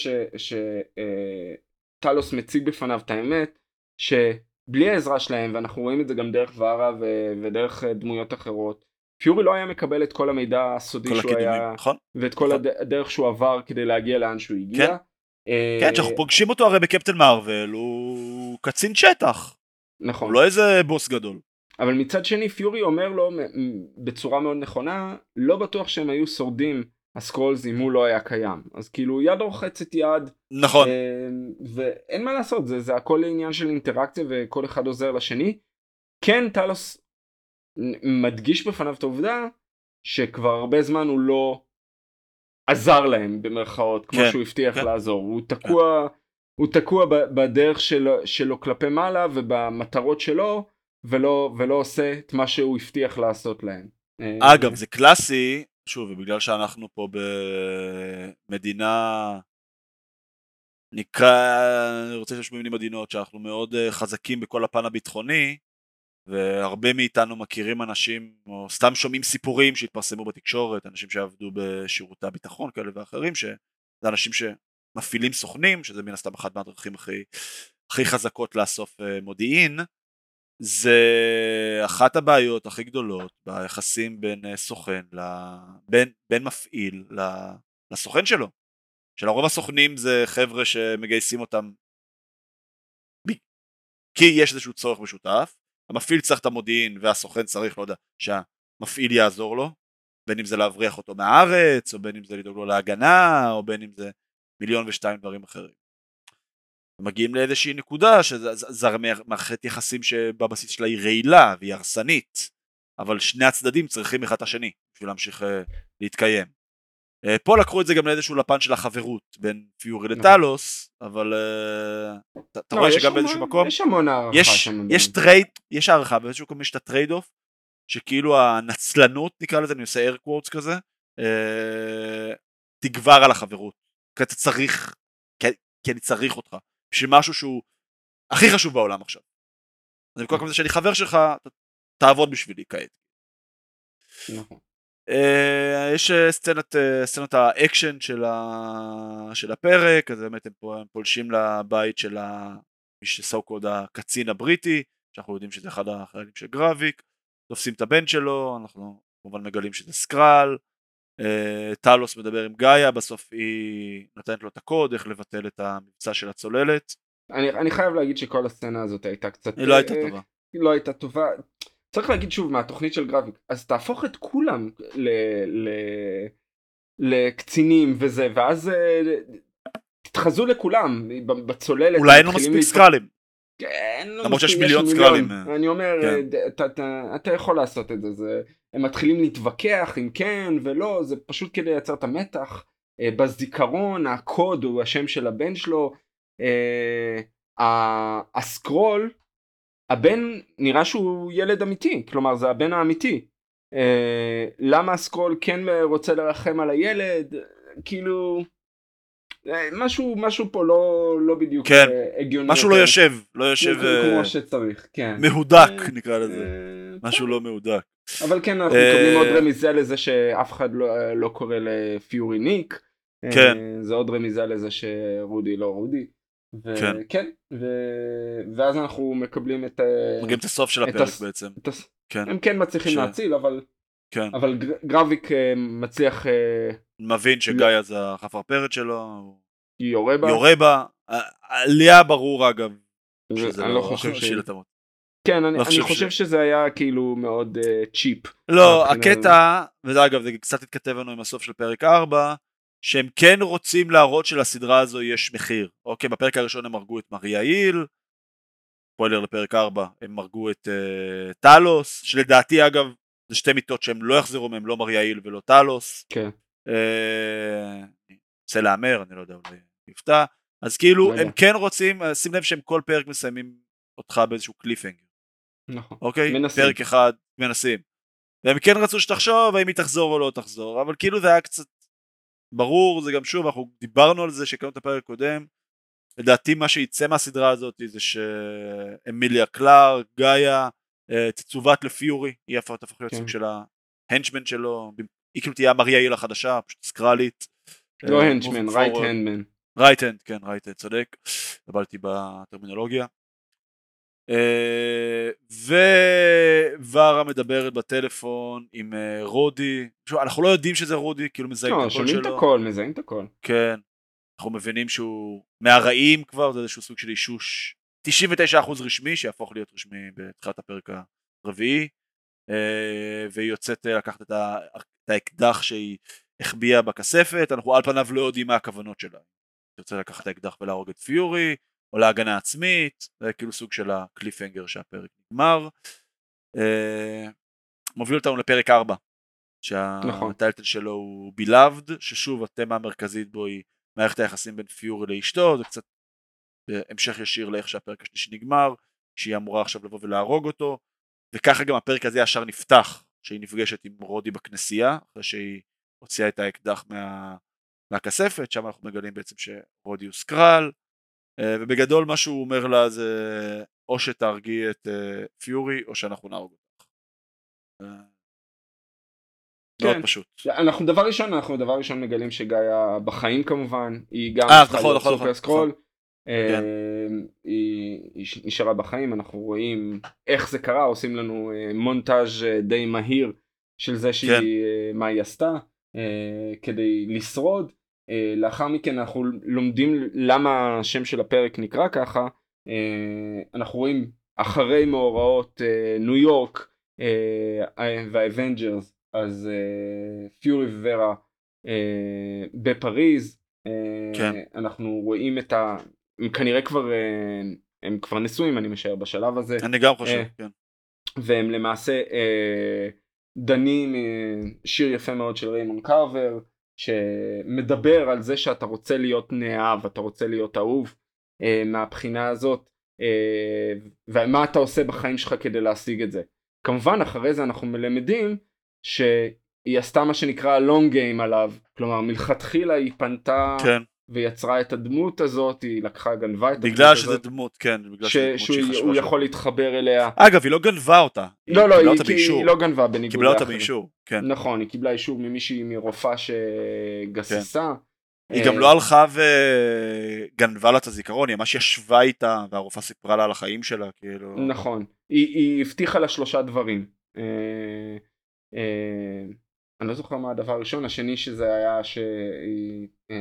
שטלוס אה, מציג בפניו את האמת, שבלי העזרה שלהם, ואנחנו רואים את זה גם דרך ורה ו, ודרך דמויות אחרות, פיורי לא היה מקבל את כל המידע הסודי שהוא הקידומים, היה, נכון, ואת כל נכון. הדרך שהוא עבר כדי להגיע לאן שהוא הגיע. כן. כן, שאנחנו פוגשים אותו הרי בקפטן מארוול, הוא קצין שטח. נכון. הוא לא איזה בוס גדול. אבל מצד שני פיורי אומר לו בצורה מאוד נכונה, לא בטוח שהם היו שורדים הסקרולס אם הוא לא היה קיים. אז כאילו יד רוחצת יד. נכון. אה, ואין מה לעשות, זה, זה הכל עניין של אינטראקציה וכל אחד עוזר לשני. כן טלוס מדגיש בפניו את העובדה שכבר הרבה זמן הוא לא עזר להם במרכאות כמו כן, שהוא הבטיח כן. לעזור הוא תקוע הוא תקוע בדרך שלו, שלו כלפי מעלה ובמטרות שלו ולא, ולא עושה את מה שהוא הבטיח לעשות להם. אגב זה קלאסי שוב ובגלל שאנחנו פה במדינה נקרא אני רוצה לשמוע מילים עדינות שאנחנו מאוד אה, חזקים בכל הפן הביטחוני והרבה מאיתנו מכירים אנשים או סתם שומעים סיפורים שהתפרסמו בתקשורת אנשים שעבדו בשירותי הביטחון כאלה ואחרים שזה אנשים שמפעילים סוכנים שזה מן הסתם אחת מהדרכים הכי, הכי חזקות לאסוף אה, מודיעין זה אחת הבעיות הכי גדולות ביחסים בין אה, סוכן, בין, בין מפעיל לסוכן שלו. שלרוב הסוכנים זה חבר'ה שמגייסים אותם כי יש איזשהו צורך משותף, המפעיל צריך את המודיעין והסוכן צריך, לא יודע, שהמפעיל יעזור לו, בין אם זה להבריח אותו מהארץ, או בין אם זה לדאוג לו להגנה, או בין אם זה מיליון ושתיים דברים אחרים. מגיעים לאיזושהי נקודה שזה מערכת יחסים שבבסיס שלה היא רעילה והיא הרסנית אבל שני הצדדים צריכים אחד את השני בשביל להמשיך uh, להתקיים. Uh, פה לקחו את זה גם לאיזשהו לפן של החברות בין פיורי נכון. לטלוס אבל uh, אתה לא, רואה שגם באיזשהו מקום יש המון הערכה יש, trade יש הערכה באיזשהו מקום יש את ה trade off שכאילו הנצלנות נקרא לזה אני עושה air quotes כזה uh, תגבר על החברות כי אתה צריך כי, כי אני צריך אותך בשביל משהו שהוא הכי חשוב בעולם עכשיו. אז במקום זה שאני חבר שלך, תעבוד בשבילי כעת. נכון. אה, יש אה, סצנת, אה, סצנת האקשן של, ה... של הפרק, אז באמת הם, פה, הם פולשים לבית של ה... מי שסו-called הקצין הבריטי, שאנחנו יודעים שזה אחד החיילים של גרביק, תופסים את הבן שלו, אנחנו כמובן מגלים שזה סקרל, טלוס מדבר עם גאיה, בסוף היא נותנת לו את הקוד, איך לבטל את המבצע של הצוללת. אני, אני חייב להגיד שכל הסצנה הזאת הייתה קצת... היא לא הייתה טובה. היא לא הייתה טובה. צריך להגיד שוב מהתוכנית של גרביק, אז תהפוך את כולם ל... ל... לקצינים וזה, ואז אה, תתחזו לכולם בצוללת. אולי אין לו מספיק סקרלים. כן, למרות שיש מיליון סקרלים. אני אומר, כן. אתה, אתה, אתה יכול לעשות את זה, הם מתחילים להתווכח אם כן ולא, זה פשוט כדי לייצר את המתח. אה, בזיכרון הקוד הוא השם של הבן שלו. אה, הסקרול, הבן נראה שהוא ילד אמיתי, כלומר זה הבן האמיתי. אה, למה הסקרול כן רוצה לרחם על הילד? כאילו... משהו משהו פה לא לא בדיוק כן. הגיוני משהו לא יושב לא יושב כמו שצריך כן מהודק נקרא לזה משהו לא מהודק אבל כן אנחנו מקבלים עוד רמיזה לזה שאף אחד לא, לא קורא לפיורי ניק. כן. זה עוד רמיזה לזה שרודי לא רודי. וכן, כן. ו... ואז אנחנו מקבלים את... מגיעים את הסוף של הפרק הס... בעצם. הס... כן. הם כן מצליחים ש... להציל אבל... כן. אבל גרביק מצליח... מבין שגאיה זה החפרפרת שלו. יורה בה. יורה בה. עליה ברור אגב. אני לא, לא חושב ש... כן, אני, לא אני חושב ש... שזה היה כאילו מאוד uh, צ'יפ. לא, הקטע, וזה אגב, זה קצת התכתב לנו עם הסוף של פרק 4, שהם כן רוצים להראות שלסדרה הזו יש מחיר. אוקיי, בפרק הראשון הם הרגו את מריה היל, פוילר לפרק 4, הם הרגו את uh, טלוס, שלדעתי אגב, זה שתי מיטות שהם לא יחזרו מהם, לא מריה היל ולא טלוס. כן. Uh, רוצה להמר, אני לא יודע, אולי יפתע. אז כאילו, לא הם כן רוצים, שים לב שהם כל פרק מסיימים אותך באיזשהו קליפינגר. נכון. אוקיי? מנסים. פרק אחד מנסים. והם כן רצו שתחשוב האם היא תחזור או לא תחזור, אבל כאילו זה היה קצת ברור, זה גם שוב, אנחנו דיברנו על זה שקראנו את הפרק הקודם, לדעתי מה שיצא מהסדרה הזאת זה שאמיליה קלאר, גאיה, אה, תצוות לפיורי, היא אף תהפוך להיות כן. סוג של ההנצ'מן שלו, היא כאילו תהיה המריה היל החדשה, פשוט סקרלית. לא henchman, right hand man. right hand, כן, right hand, צודק, התבלתי בטרמינולוגיה. אה, וורה מדברת בטלפון עם אה, רודי, אנחנו לא יודעים שזה רודי, כאילו מזהים לא, את הקול שלו. שומעים את הקול, מזהים את הקול. כן, אנחנו מבינים שהוא מהרעים כבר, זה איזשהו סוג של אישוש 99% רשמי, שיהפוך להיות רשמי בתחילת הפרק הרביעי, אה, והיא יוצאת לקחת את האקדח שהיא החביאה בכספת, אנחנו על פניו לא יודעים מה הכוונות שלה. היא רוצה לקחת את האקדח ולהרוג את פיורי, או להגנה עצמית, זה כאילו סוג של הקליפהנגר שהפרק נגמר. אה, מוביל אותנו לפרק 4, שהטייטל נכון. שלו הוא בילאבד, ששוב התמה המרכזית בו היא מערכת היחסים בין פיורי לאשתו, זה קצת בהמשך ישיר לאיך שהפרק השלישי נגמר, שהיא אמורה עכשיו לבוא ולהרוג אותו, וככה גם הפרק הזה ישר נפתח, שהיא נפגשת עם רודי בכנסייה, אחרי שהיא הוציאה את האקדח מה... מהכספת, שם אנחנו מגלים בעצם שרודי הוא סקרל, אה, ובגדול מה שהוא אומר לה זה או שתהרגי את אה, פיורי או שאנחנו נהרוג אותך. אה, מאוד כן. פשוט. אנחנו דבר ראשון, אנחנו דבר ראשון מגלים שגאיה בחיים כמובן, היא גם אה, הפכה נכון, להיות נכון, סופר נכון, סקרול. נכון. אה, כן. היא היא נשארה בחיים, אנחנו רואים איך זה קרה, עושים לנו אה, מונטאז' אה, די מהיר של זה שהיא, כן. אה, מה היא עשתה אה, כדי לשרוד. אה, לאחר מכן אנחנו לומדים למה השם של הפרק נקרא ככה. אה, אנחנו רואים אחרי מאורעות אה, ניו יורק והאבנג'רס אז פיורי וורה בפריז. כן. אנחנו רואים את ה... הם כנראה כבר הם כבר נשואים אני משער בשלב הזה אני גם חושב, כן. והם למעשה דנים שיר יפה מאוד של ריימון קרבר שמדבר על זה שאתה רוצה להיות נאהב אתה רוצה להיות אהוב אה, מהבחינה הזאת אה, ומה אתה עושה בחיים שלך כדי להשיג את זה. כמובן אחרי זה אנחנו מלמדים שהיא עשתה מה שנקרא long game עליו כלומר מלכתחילה היא פנתה כן, ויצרה את הדמות הזאת היא לקחה גנבה את הדמות בגלל הזאת, דמות, כן, בגלל ש- שזה דמות שהיא שהוא חשובה יכול להתחבר אליה אגב, היא לא גנבה אותה. לא לא היא. היא לא גנבה בניגוד קיבלה אותה לאחרים. באישור, כן. נכון היא קיבלה אישור ממישהי מרופאה שגססה. היא אה, גם לא הלכה וגנבה לה את הזיכרון, היא ממש ישבה איתה, והרופאה סיפרה לה על החיים שלה, כאילו... נכון היא, היא הבטיחה לה שלושה דברים. אה, אה, אני לא זוכר מה הדבר הראשון השני שזה היה שהיא, אה,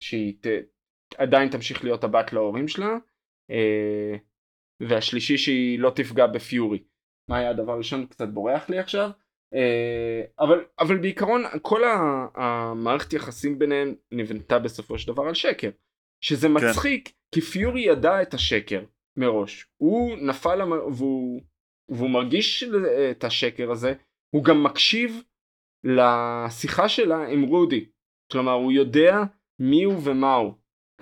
שהיא ת, עדיין תמשיך להיות הבת להורים שלה אה, והשלישי שהיא לא תפגע בפיורי. מה היה הדבר הראשון? קצת בורח לי עכשיו. אה, אבל, אבל בעיקרון כל המערכת יחסים ביניהם נבנתה בסופו של דבר על שקר. שזה מצחיק כי פיורי ידע את השקר מראש. הוא נפל למ... והוא, והוא מרגיש את השקר הזה. הוא גם מקשיב לשיחה שלה עם רודי. כלומר הוא יודע מי הוא ומה הוא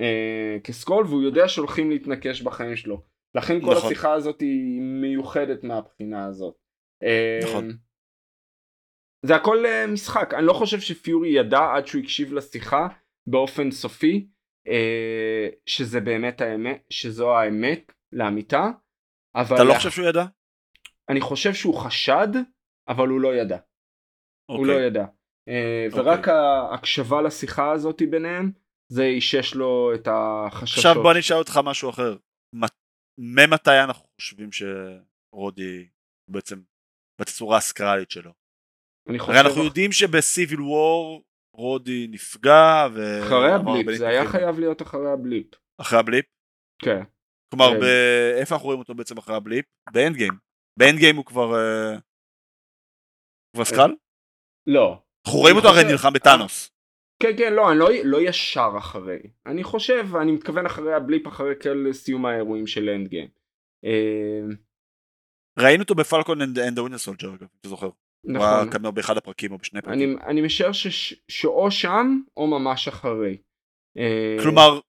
אה, כסקרול והוא יודע שהולכים להתנקש בחיים שלו. לכן כל נכון. השיחה הזאת היא מיוחדת מהבחינה הזאת. אה, נכון. זה הכל אה, משחק אני לא חושב שפיורי ידע עד שהוא הקשיב לשיחה באופן סופי אה, שזה באמת האמת שזו האמת לאמיתה. אבל אתה לא חושב שהוא ידע? אני חושב שהוא חשד אבל הוא לא ידע. הוא לא אוקיי. ידע. אה, אוקיי. ורק ההקשבה לשיחה הזאת ביניהם זה אישש לו את החששות. עכשיו בוא נשאל אותך משהו אחר. ממתי אנחנו חושבים שרודי בעצם בצורה הסקרלית שלו? אני חושב הרי אנחנו יודעים שבסיביל וור רודי נפגע ו... אחרי ה blip זה היה. חייב להיות אחרי ה blip. אחרי ה blip? כן. כלומר, כן. ב- איפה אנחנו רואים אותו בעצם אחרי ה blip? באנד גיים. באנד גיים הוא כבר... אה, כבר סקרל? לא. אנחנו רואים אני אותו הרי נלחם בטאנוס. כן כן לא אני לא, לא ישר אחרי. אני חושב אני מתכוון אחרי ה blip אחרי כל סיום האירועים של אנד גיים. אה, ראינו אותו בפלקון אנד ווינר סולג'ר אגב, אתה זוכר. הוא נכון. היה כנראה באחד הפרקים או בשני אני, פרקים. אני משער ש- שאו שם או ממש אחרי. אה, כלומר,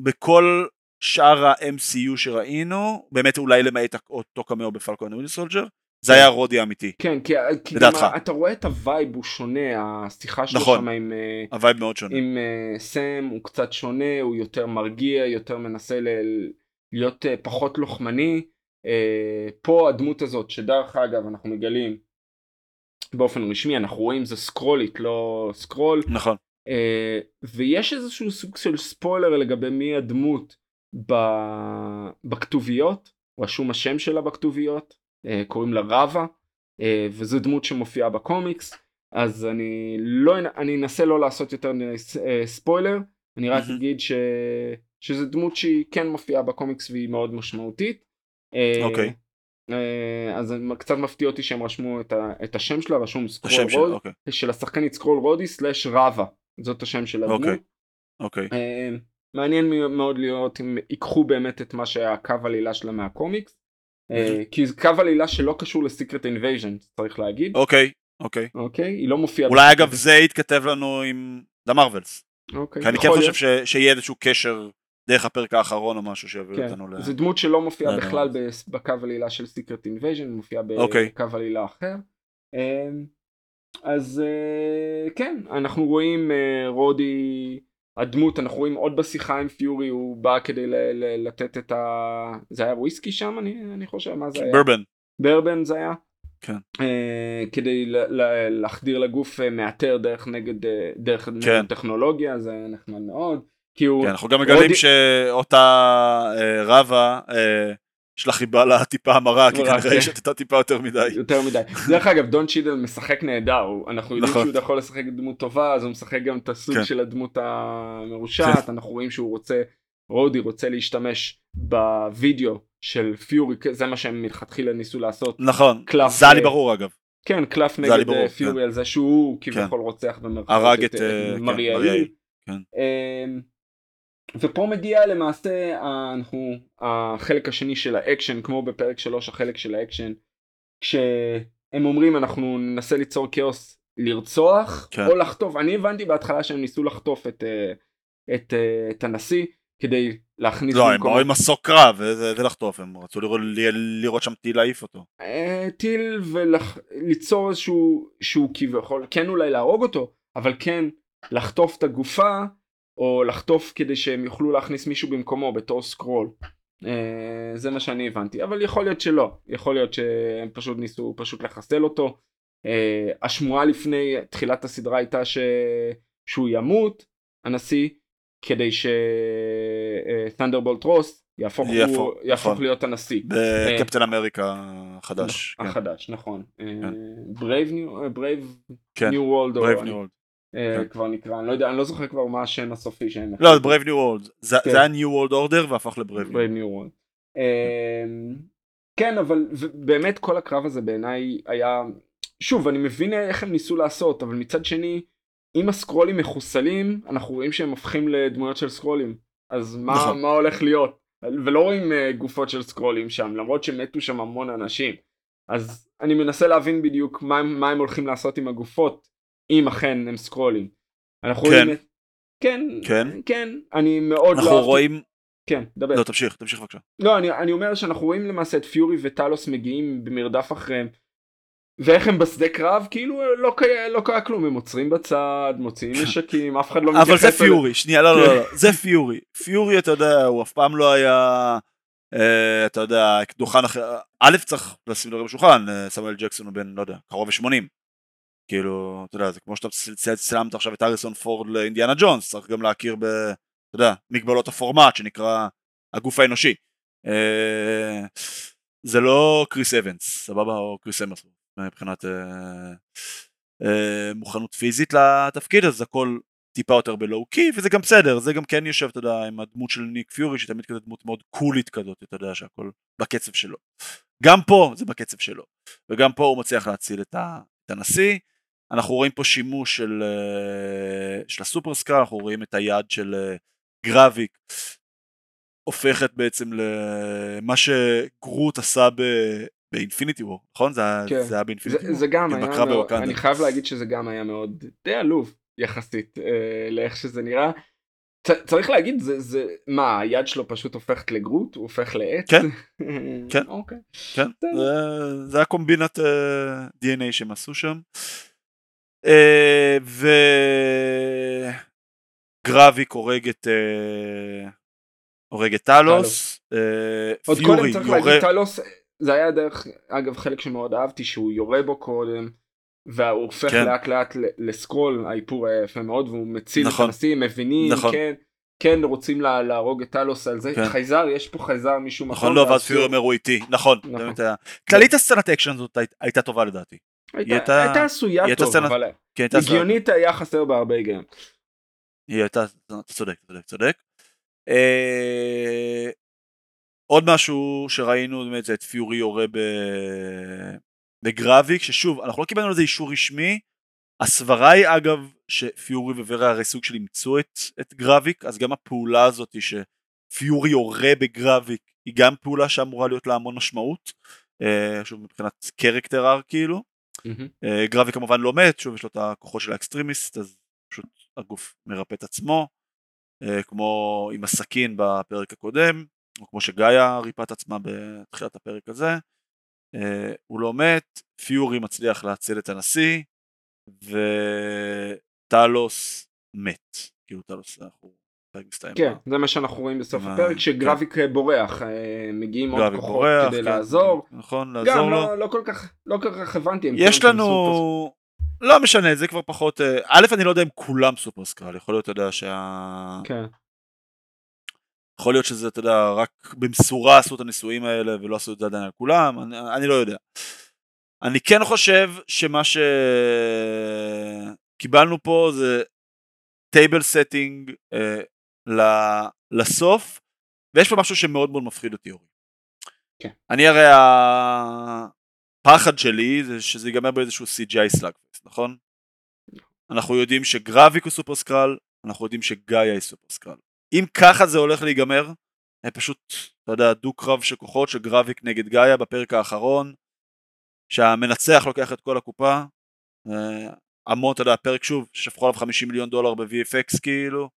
בכל שאר ה-MCU שראינו, באמת אולי למעט אותו קמאו בפלקון אנד סולג'ר, זה היה רודי האמיתי. כן כי, כי גם אתה רואה את ה vibe הוא שונה השיחה שלו נכון. שם עם, אה, ה vibe מאוד שונה. עם אה, סם הוא קצת שונה הוא יותר מרגיע יותר מנסה ל- להיות אה, פחות לוחמני. אה, פה הדמות הזאת שדרך אגב אנחנו מגלים באופן רשמי אנחנו רואים זה סקרולית לא סקרול נכון. אה, ויש איזשהו סוג של ספוילר לגבי מי הדמות ב- בכתוביות רשום השם שלה בכתוביות קוראים לה רבה אה, וזו דמות שמופיעה בקומיקס אז אני לא אני אנסה לא לעשות יותר אה, ספוילר אני רק. אגיד ש... שזו דמות שהיא כן מופיעה בקומיקס והיא מאוד משמעותית. אה, אוקיי. אה, אז קצת מפתיע אותי שהם רשמו את, ה... את השם שלה רשום סקרול רוד אוקיי. של השחקנית סקרול רודי סלאש רבה זאת השם של הדמות. אוקיי. אוקיי. אה, מעניין מאוד לראות אם ייקחו באמת את מה שהיה קו עלילה שלה מהקומיקס. אה, כי זה קו עלילה שלא קשור לסיקרט אינבייז'ן צריך להגיד. אוקיי. אוקיי. אוקיי? היא לא מופיעה. אולי אגב זה יתכתב לנו עם דה מרווילס. אוקיי. כי אני כן חושב שיהיה איזשהו קשר דרך הפרק האחרון או משהו שיביא כן. אותנו ל... זו דמות שלא מופיעה. בכלל בקו עלילה של סיקרט אינבייז'ן, מופיעה אוקיי. בקו עלילה אחר. אמ, אז אה, כן, אנחנו רואים אה, רודי, הדמות, אנחנו רואים עוד בשיחה עם פיורי, הוא בא כדי ל- ל- לתת את ה... זה היה וויסקי שם אני, אני חושב, מה זה היה? ברבן. ברבן זה היה? כן. אה, כדי ל- ל- להחדיר לגוף אה, מאתר דרך נגד, אה, דרך כן. טכנולוגיה, זה נחמד מאוד. כי הוא... כן, אנחנו גם מגלים רודי- שאותה אה, רבה, אה, יש לה חיבה לה טיפה המרה, כי כנראה כן. היא שתתה טיפה יותר מדי. יותר מדי. דרך אגב, דון צ'ידל משחק נהדר, אנחנו יודעים נכון. שהוא יכול לשחק דמות טובה, אז הוא משחק גם את הסוג כן. של הדמות המרושעת, אנחנו רואים שהוא רוצה, רודי רוצה להשתמש בווידאו של פיורי, זה מה שהם מלכתחילה ניסו לעשות. נכון, זה היה לי אה, ברור אגב. כן, קלף לי נגד אה, פיורי על זה שהוא כביכול רוצח במרכאות. הרג את, אה, כן, מריאל. מריאל, כן. אמ, ופה מגיע למעשה אנחנו החלק השני של האקשן כמו בפרק 3 החלק של האקשן כשהם אומרים אנחנו ננסה ליצור כאוס לרצוח כן. או לחטוף אני הבנתי בהתחלה שהם ניסו לחטוף את, אה, את, אה, את הנשיא כדי להכניס לא, הם במקומו- באו עם מסוק קרב וזה- ולחטוף, הם רצו לראות- לראות שם טיל להעיף אותו. אה, טיל וליצור איזשהו שהוא כביכול כן אולי להרוג אותו אבל כן לחטוף את הגופה או לחטוף כדי שהם יוכלו להכניס מישהו במקומו בתור סקרול. אה, זה מה שאני הבנתי אבל יכול להיות שלא יכול להיות שהם פשוט ניסו פשוט לחסל אותו. אה, השמועה לפני תחילת הסדרה הייתה ש... שהוא ימות הנשיא כדי שתנדרבולט רוס יהפוך, יהפוך, הוא, יהפוך נכון. להיות הנשיא. בקפטן אמריקה החדש. כן. החדש נכון ברייב ניו ברייב כן. ניו וולד World. כן. כבר נקרא אני לא יודע אני לא זוכר כבר מה השם הסופי שהם לא, זה Brave New World. זה כן. זה היה New World Order והפך ל-Brave New ניו וולד כן אבל באמת כל הקרב הזה בעיניי היה שוב אני מבין איך הם ניסו לעשות אבל מצד שני אם הסקרולים מחוסלים אנחנו רואים שהם הופכים לדמויות של סקרולים אז מה, נכון. מה הולך להיות ולא רואים אה, גופות של סקרולים שם למרות שמתו שם המון אנשים אז אני מנסה להבין בדיוק מה, מה הם הולכים לעשות עם הגופות אם אכן הם סקרולים. אנחנו כן. רואים. כן, כן. כן, אני מאוד לא אנחנו רואים... כן, דבר. לא, תמשיך, תמשיך בבקשה. לא, אני, אני אומר שאנחנו רואים למעשה את פיורי וטלוס מגיעים במרדף אחריהם. ואיך הם בשדה קרב כאילו לא קרה, לא קרה כלום הם עוצרים בצד מוציאים [LAUGHS] נשקים אף אחד לא מתייחס אבל זה. פיורי, שנייה, לא, לא, כן. לא, זה פיורי. פיורי, אתה יודע, הוא אף פעם לא היה, אה, אתה יודע, דוכן אחר, א' צריך לשים דברים בשולחן, אה, סמואל ג'קסון הוא בן, לא יודע, קרוב ל-80. כאילו, אתה יודע, זה כמו שאתה צילמת עכשיו את אריסון פורד לאינדיאנה ג'ונס, צריך גם להכיר ב, אתה יודע, מגבלות הפורמט שנקרא הגוף האנושי. אה, זה לא קריס אבנס, סבבה? או קריס אמרסון, מבחינת אה, אה, מוכנות פיזית לתפקיד, אז הכל טיפה יותר בלואו קי, וזה גם בסדר, זה גם כן יושב, אתה יודע, עם הדמות של ניק פיורי, שהיא תמיד כזה דמות מאוד קולית כזאת, אתה יודע, שהכל בקצב שלו. גם פה זה בקצב שלו, וגם פה הוא מצליח להציל את הנשיא. אנחנו רואים פה שימוש של, אה, של הסופרסקאר, אנחנו רואים את היד של אה, גרביק, הופכת בעצם למה שגרוט עשה ב- באינפיניטי וור, נכון? זה, היה- כן. זה היה באינפיניטי זה, וור? זה גם כן, היה מאוד, בווקנדה. אני חייב להגיד שזה גם היה מאוד די עלוב יחסית אה, לאיך שזה נראה. צ- צריך להגיד זה זה מה היד שלו פשוט הופכת לגרוט הוא הופך לעץ. כן. [LAUGHS] כן. אוקיי. כן. זה, זה הקומבינת uh, DNA שהם עשו שם. Uh, וגרביק הורג את הורג את טלוס. עוד פיורי קודם צריך יורה, להגיד טלוס זה היה דרך אגב חלק שמאוד אהבתי שהוא יורה בו קודם. והוא הופך כן. לאט לאט לסקרול האיפור היה יפה מאוד והוא מציל נכון. את הנשיא מבינים נכון. כן כן רוצים לה, להרוג את טלוס על זה כן. חייזר יש פה חייזר משום נכון לא, ואז פיורי אומר הוא איתי, נכון, נכון. כללית הסצנת האקשן הזאת הי- הייתה טובה לדעתי. הייתה, הייתה- הייתה עשויה היא הייתה טוב סצנה- אבל כי הייתה הגיונית היה חסר בה הרבה היגיון. היא הייתה, אתה צודק, צודק, צודק. אה, עוד משהו שראינו באמת זה את פיורי יורה ב... בגרביק, ששוב, אנחנו לא קיבלנו לזה אישור רשמי, הסברה היא אגב שפיורי וורה הרי סוג של אימצו את, את גרביק, אז גם הפעולה הזאת שפיורי יורה בגרביק היא גם פעולה שאמורה להיות לה המון משמעות, אה, שוב מבחינת character arc כאילו. אה, גרביק כמובן לא מת, שוב יש לו את הכוחות של האקסטרימיסט, אז פשוט הגוף מרפא את עצמו. כמו עם הסכין בפרק הקודם, או כמו שגאיה ריפא את עצמה בתחילת הפרק הזה. הוא לא מת, פיורי מצליח להציל את הנשיא, וטלוס מת. כאילו טלוס, אנחנו. כן, זה מה שאנחנו רואים בסוף הפרק, שגרביק כן. בורח, אה, מגיעים עוד כוחות כדי כן, לעזור. נכון, לעזור לו. לא, לא כל כך, לא כל כך הבנתי. יש לנו, לא משנה, זה כבר פחות, אה, א', אני לא יודע אם כולם סופר סקרל, יכול להיות, אתה יודע, שה... כן. יכול להיות שזה, אתה יודע, רק במשורה עשו את הניסויים האלה ולא עשו את זה עדיין על כולם, אני, אני לא יודע. אני כן חושב שמה שקיבלנו פה זה table setting לסוף, ויש פה משהו שמאוד מאוד מפחיד אותי אורי. כן. אני הרי הפחד שלי זה שזה ייגמר באיזשהו CGI slugfest, נכון? אנחנו יודעים שגרביק הוא סופר סקרל, אנחנו יודעים שגאיה היא סופר סקרל. אם ככה זה הולך להיגמר, זה פשוט, אתה יודע, דו קרב של כוחות של גרביק נגד גאיה בפרק האחרון, שהמנצח לוקח את כל הקופה, אה, המון, אתה יודע, פרק שוב, שפכו עליו 50 מיליון דולר ב-VFX כאילו,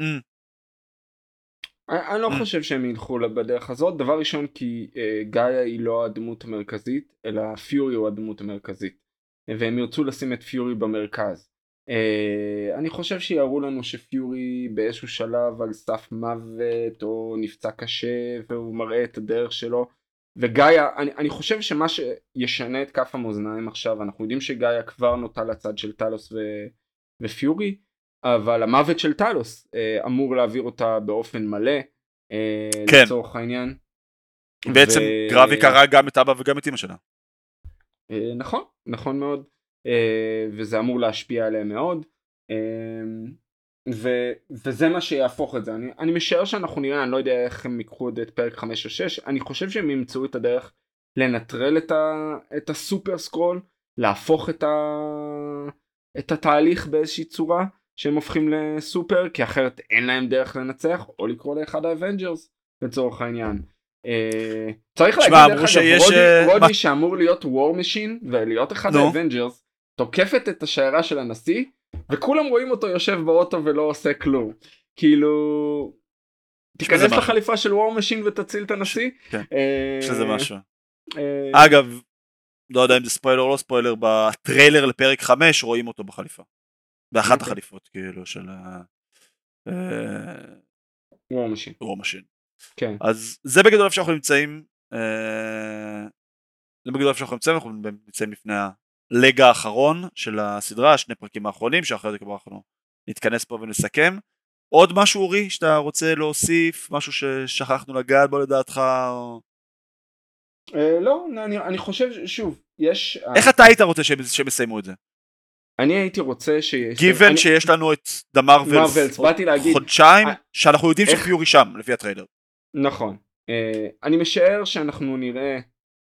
Mm. אני לא mm. חושב שהם ילכו בדרך הזאת דבר ראשון כי uh, גאיה היא לא הדמות המרכזית אלא פיורי הוא הדמות המרכזית והם ירצו לשים את פיורי במרכז. Uh, אני חושב שיראו לנו שפיורי באיזשהו שלב על סף מוות או נפצע קשה והוא מראה את הדרך שלו וגאיה אני, אני חושב שמה שישנה את כף המאזניים עכשיו אנחנו יודעים שגאיה כבר נוטה לצד של טלוס ו, ופיורי אבל המוות של טלוס אה, אמור להעביר אותה באופן מלא אה, כן. לצורך העניין. בעצם ו... גרביק הרג גם את אבא וגם את אמא שלה. אה, נכון, נכון מאוד, אה, וזה אמור להשפיע עליהם מאוד. אה, ו, וזה מה שיהפוך את זה. אני, אני משער שאנחנו נראה, אני לא יודע איך הם ייקחו את פרק 5 או 6, אני חושב שהם ימצאו את הדרך לנטרל את, ה, את ה Super Skrull, להפוך את, ה, את התהליך באיזושהי צורה, שהם הופכים לסופר כי אחרת אין להם דרך לנצח או לקרוא לאחד ה Avengers לצורך העניין. Uh, צריך להגיד דרך אגב שיש, רודי, uh, רודי שאמור להיות War Machine ולהיות אחד ה Avengers תוקפת את השיירה של הנשיא וכולם רואים אותו יושב באוטו ולא עושה כלום כאילו תיכנס לחליפה של War Machine ותציל את הנשיא. כן, uh, שזה משהו. Uh, אגב לא יודע אם זה ספוילר או לא ספוילר בטריילר לפרק 5 רואים אותו בחליפה. באחת אוקיי. החליפות כאילו של ה... War Machine. War Machine. כן. אז זה בגדול איפה שאנחנו נמצאים. אה, זה בגדול איפה שאנחנו נמצאים, אנחנו נמצאים לפני ה leg האחרון של הסדרה, שני פרקים האחרונים, שאחרי זה כבר אנחנו נתכנס פה ונסכם. עוד משהו אורי שאתה רוצה להוסיף, משהו ששכחנו לגעת בו לדעתך? או... אה, לא, אני, אני חושב, שוב, יש... איך אתה היית רוצה שהם יסיימו את זה? אני הייתי רוצה ש... גיוון אני... שיש לנו את דה מרווילס חודשיים, I... שאנחנו יודעים איך... שפיורי שם, לפי הטריילר. נכון. Uh, אני משער שאנחנו נראה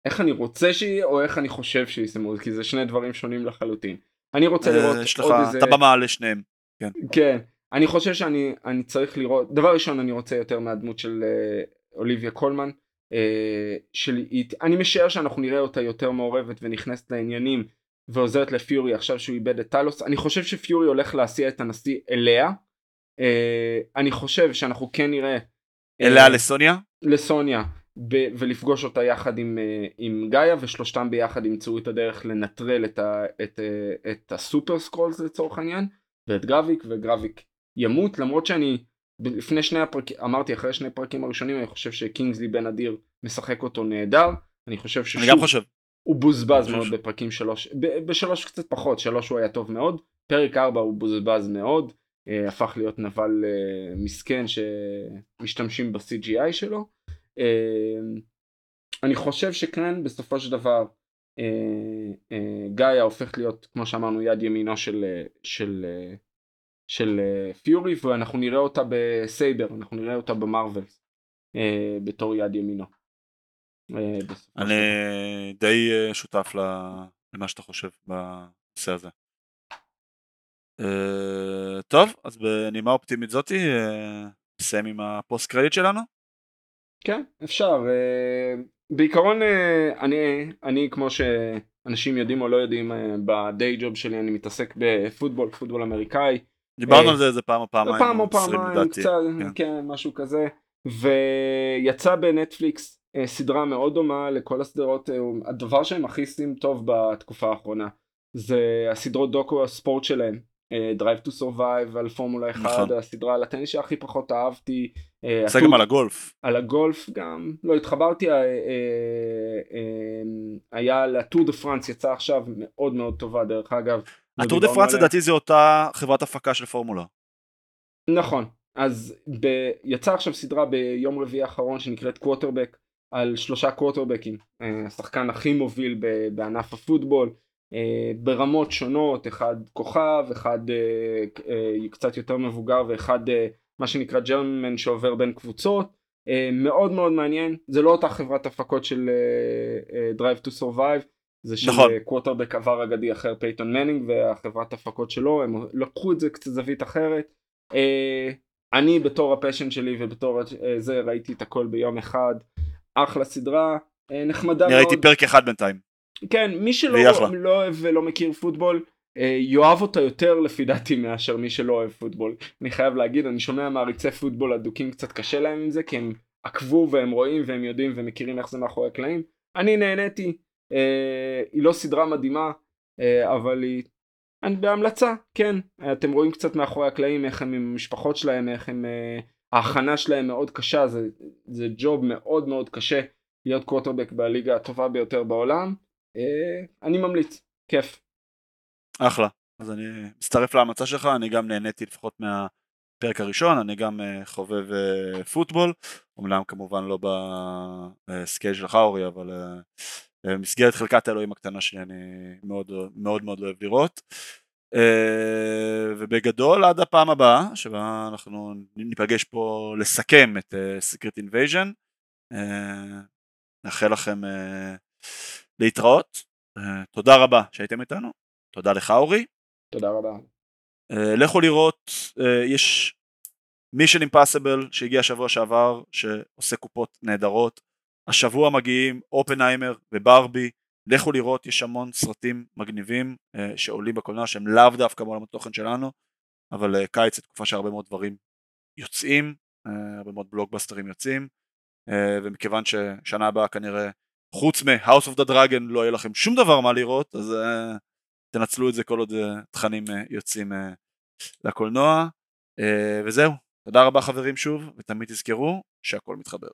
איך אני רוצה שיהיה, או איך אני חושב שיסיימו, כי זה שני דברים שונים לחלוטין. אני רוצה uh, לראות יש לך את הבמה לשניהם. כן. כן. אני חושב שאני אני צריך לראות, דבר ראשון אני רוצה יותר מהדמות של uh, אוליביה קולמן. Uh, של, אני משער שאנחנו נראה אותה יותר מעורבת ונכנסת לעניינים ועוזרת לפיורי עכשיו שהוא איבד את טלוס. אני חושב שפיורי הולך להסיע את הנשיא אליה. uh, אני חושב שאנחנו כן נראה uh, אליה לסוניה? לסוניה ב- ולפגוש אותה יחד עם, uh, עם גאיה ושלושתם ביחד ימצאו את הדרך לנטרל את, ה- את, את הסופר סקרולס לצורך העניין ואת גרביק וגרביק ימות. למרות שאני לפני שני הפרקים אמרתי אחרי שני פרקים הראשונים אני חושב שקינגסלי בן אדיר משחק אותו נהדר. אני חושב ששוב אני גם חושב הוא בוזבז מאוד בפרקים שלוש, בשלוש קצת פחות, שלוש הוא היה טוב מאוד, פרק ארבע הוא בוזבז מאוד, אה, הפך להיות נבל אה, מסכן שמשתמשים ב-CGI שלו. אה, אני חושב שכאן בסופו של דבר אה, אה, גאיה הופך להיות כמו שאמרנו יד ימינו של, אה, של, אה, של אה, פיורי ואנחנו נראה אותה בסייבר, אנחנו נראה אותה ב Marvels אה, בתור יד ימינו. אה, אני די אה, שותף למה שאתה חושב בנושא הזה. אה, טוב, אז בנימה אופטימית זאתי נסיים עם ה post credit שלנו? כן, אפשר. בעיקרון אני, אני כמו שאנשים יודעים או לא יודעים, בדיי ג'וב שלי אני מתעסק בפוטבול, פוטבול אמריקאי. דיברנו על זה איזה פעם או פעמיים. פעם או פעמיים, קצת, כן. כן, משהו כזה. ויצא בנטפליקס סדרה מאוד דומה לכל הסדרות, הדבר שהם הכי עושים טוב בתקופה האחרונה זה הסדרות דוקו הספורט שלהם. Drive to Survive על פורמולה 1, נכון. הסדרה על הטניס שהכי פחות אהבתי. זה גם על הגולף. על הגולף גם, לא התחברתי, היה לטור דה פרנס יצא עכשיו מאוד מאוד טובה דרך אגב. הטור דה פרנס לדעתי זה אותה חברת הפקה של פורמולה. נכון, אז ב... יצא עכשיו סדרה ביום רביעי האחרון שנקראת קווטרבק על שלושה קווטרבקים, השחקן הכי מוביל בענף הפוטבול. אה, ברמות שונות, אחד כוכב, אחד אה, אה, קצת יותר מבוגר ואחד מה שנקרא journeyman שעובר בין קבוצות. מאוד מאוד מעניין, זה לא אותה חברת הפקות של Drive to Survive, זה של נכון. קווטרבק עבר אגדי אחר פייטון מנינג והחברת הפקות שלו, הם לקחו את זה קצת זווית אחרת. אני בתור ה passion שלי ובתור זה ראיתי את הכל ביום אחד, אחלה סדרה, נחמדה מאוד. אני ראיתי פרק אחד בינתיים. כן, מי שלא לא אוהב ולא מכיר פוטבול, אה, יאהב אותה יותר לפי דעתי מאשר מי שלא אוהב פוטבול. אני חייב להגיד, אני שומע מעריצי פוטבול אדוקים קצת קשה להם עם זה, כי הם עקבו והם רואים והם יודעים ומכירים איך זה מאחורי הקלעים. אני נהניתי, אה, היא לא סדרה מדהימה, אה, אבל היא... אני בהמלצה, כן. אתם רואים קצת מאחורי הקלעים איך הם עם המשפחות שלהם, איך הם... אה, ההכנה שלהם מאוד קשה, זה, זה ג'וב מאוד מאוד קשה להיות קווטרבק בליגה הטובה ביותר בעולם. אה, אני ממליץ, כיף. אחלה, אז אני מצטרף להמלצה שלך, אני גם נהניתי לפחות מהפרק הראשון, אני גם אה, חובב אה, פוטבול, אומנם כמובן לא ב scale שלך אורי, אבל במסגרת חלקת האלוהים הקטנה שלי אני מאוד מאוד מאוד אוהב לראות. ובגדול עד הפעם הבאה שבה אנחנו ניפגש פה לסכם את Secret Invasion נאחל לכם להתראות, תודה רבה שהייתם איתנו, תודה לך אורי. תודה רבה. לכו לראות, יש מישן אימפסיבל שהגיע שבוע שעבר שעושה קופות נהדרות, השבוע מגיעים אופנהיימר וברבי, לכו לראות, יש המון סרטים מגניבים uh, שעולים בקולנוע שהם לאו דווקא מעולם התוכן שלנו, אבל uh, קיץ זה תקופה שהרבה מאוד דברים יוצאים, uh, הרבה מאוד בלוגבאסטרים יוצאים, ומכיוון ששנה הבאה כנראה חוץ מ-House of the Dragon לא יהיה לכם שום דבר מה לראות, אז תנצלו את זה כל עוד תכנים יוצאים לקולנוע. וזהו, תודה רבה חברים שוב, ותמיד תזכרו שהכל מתחבר.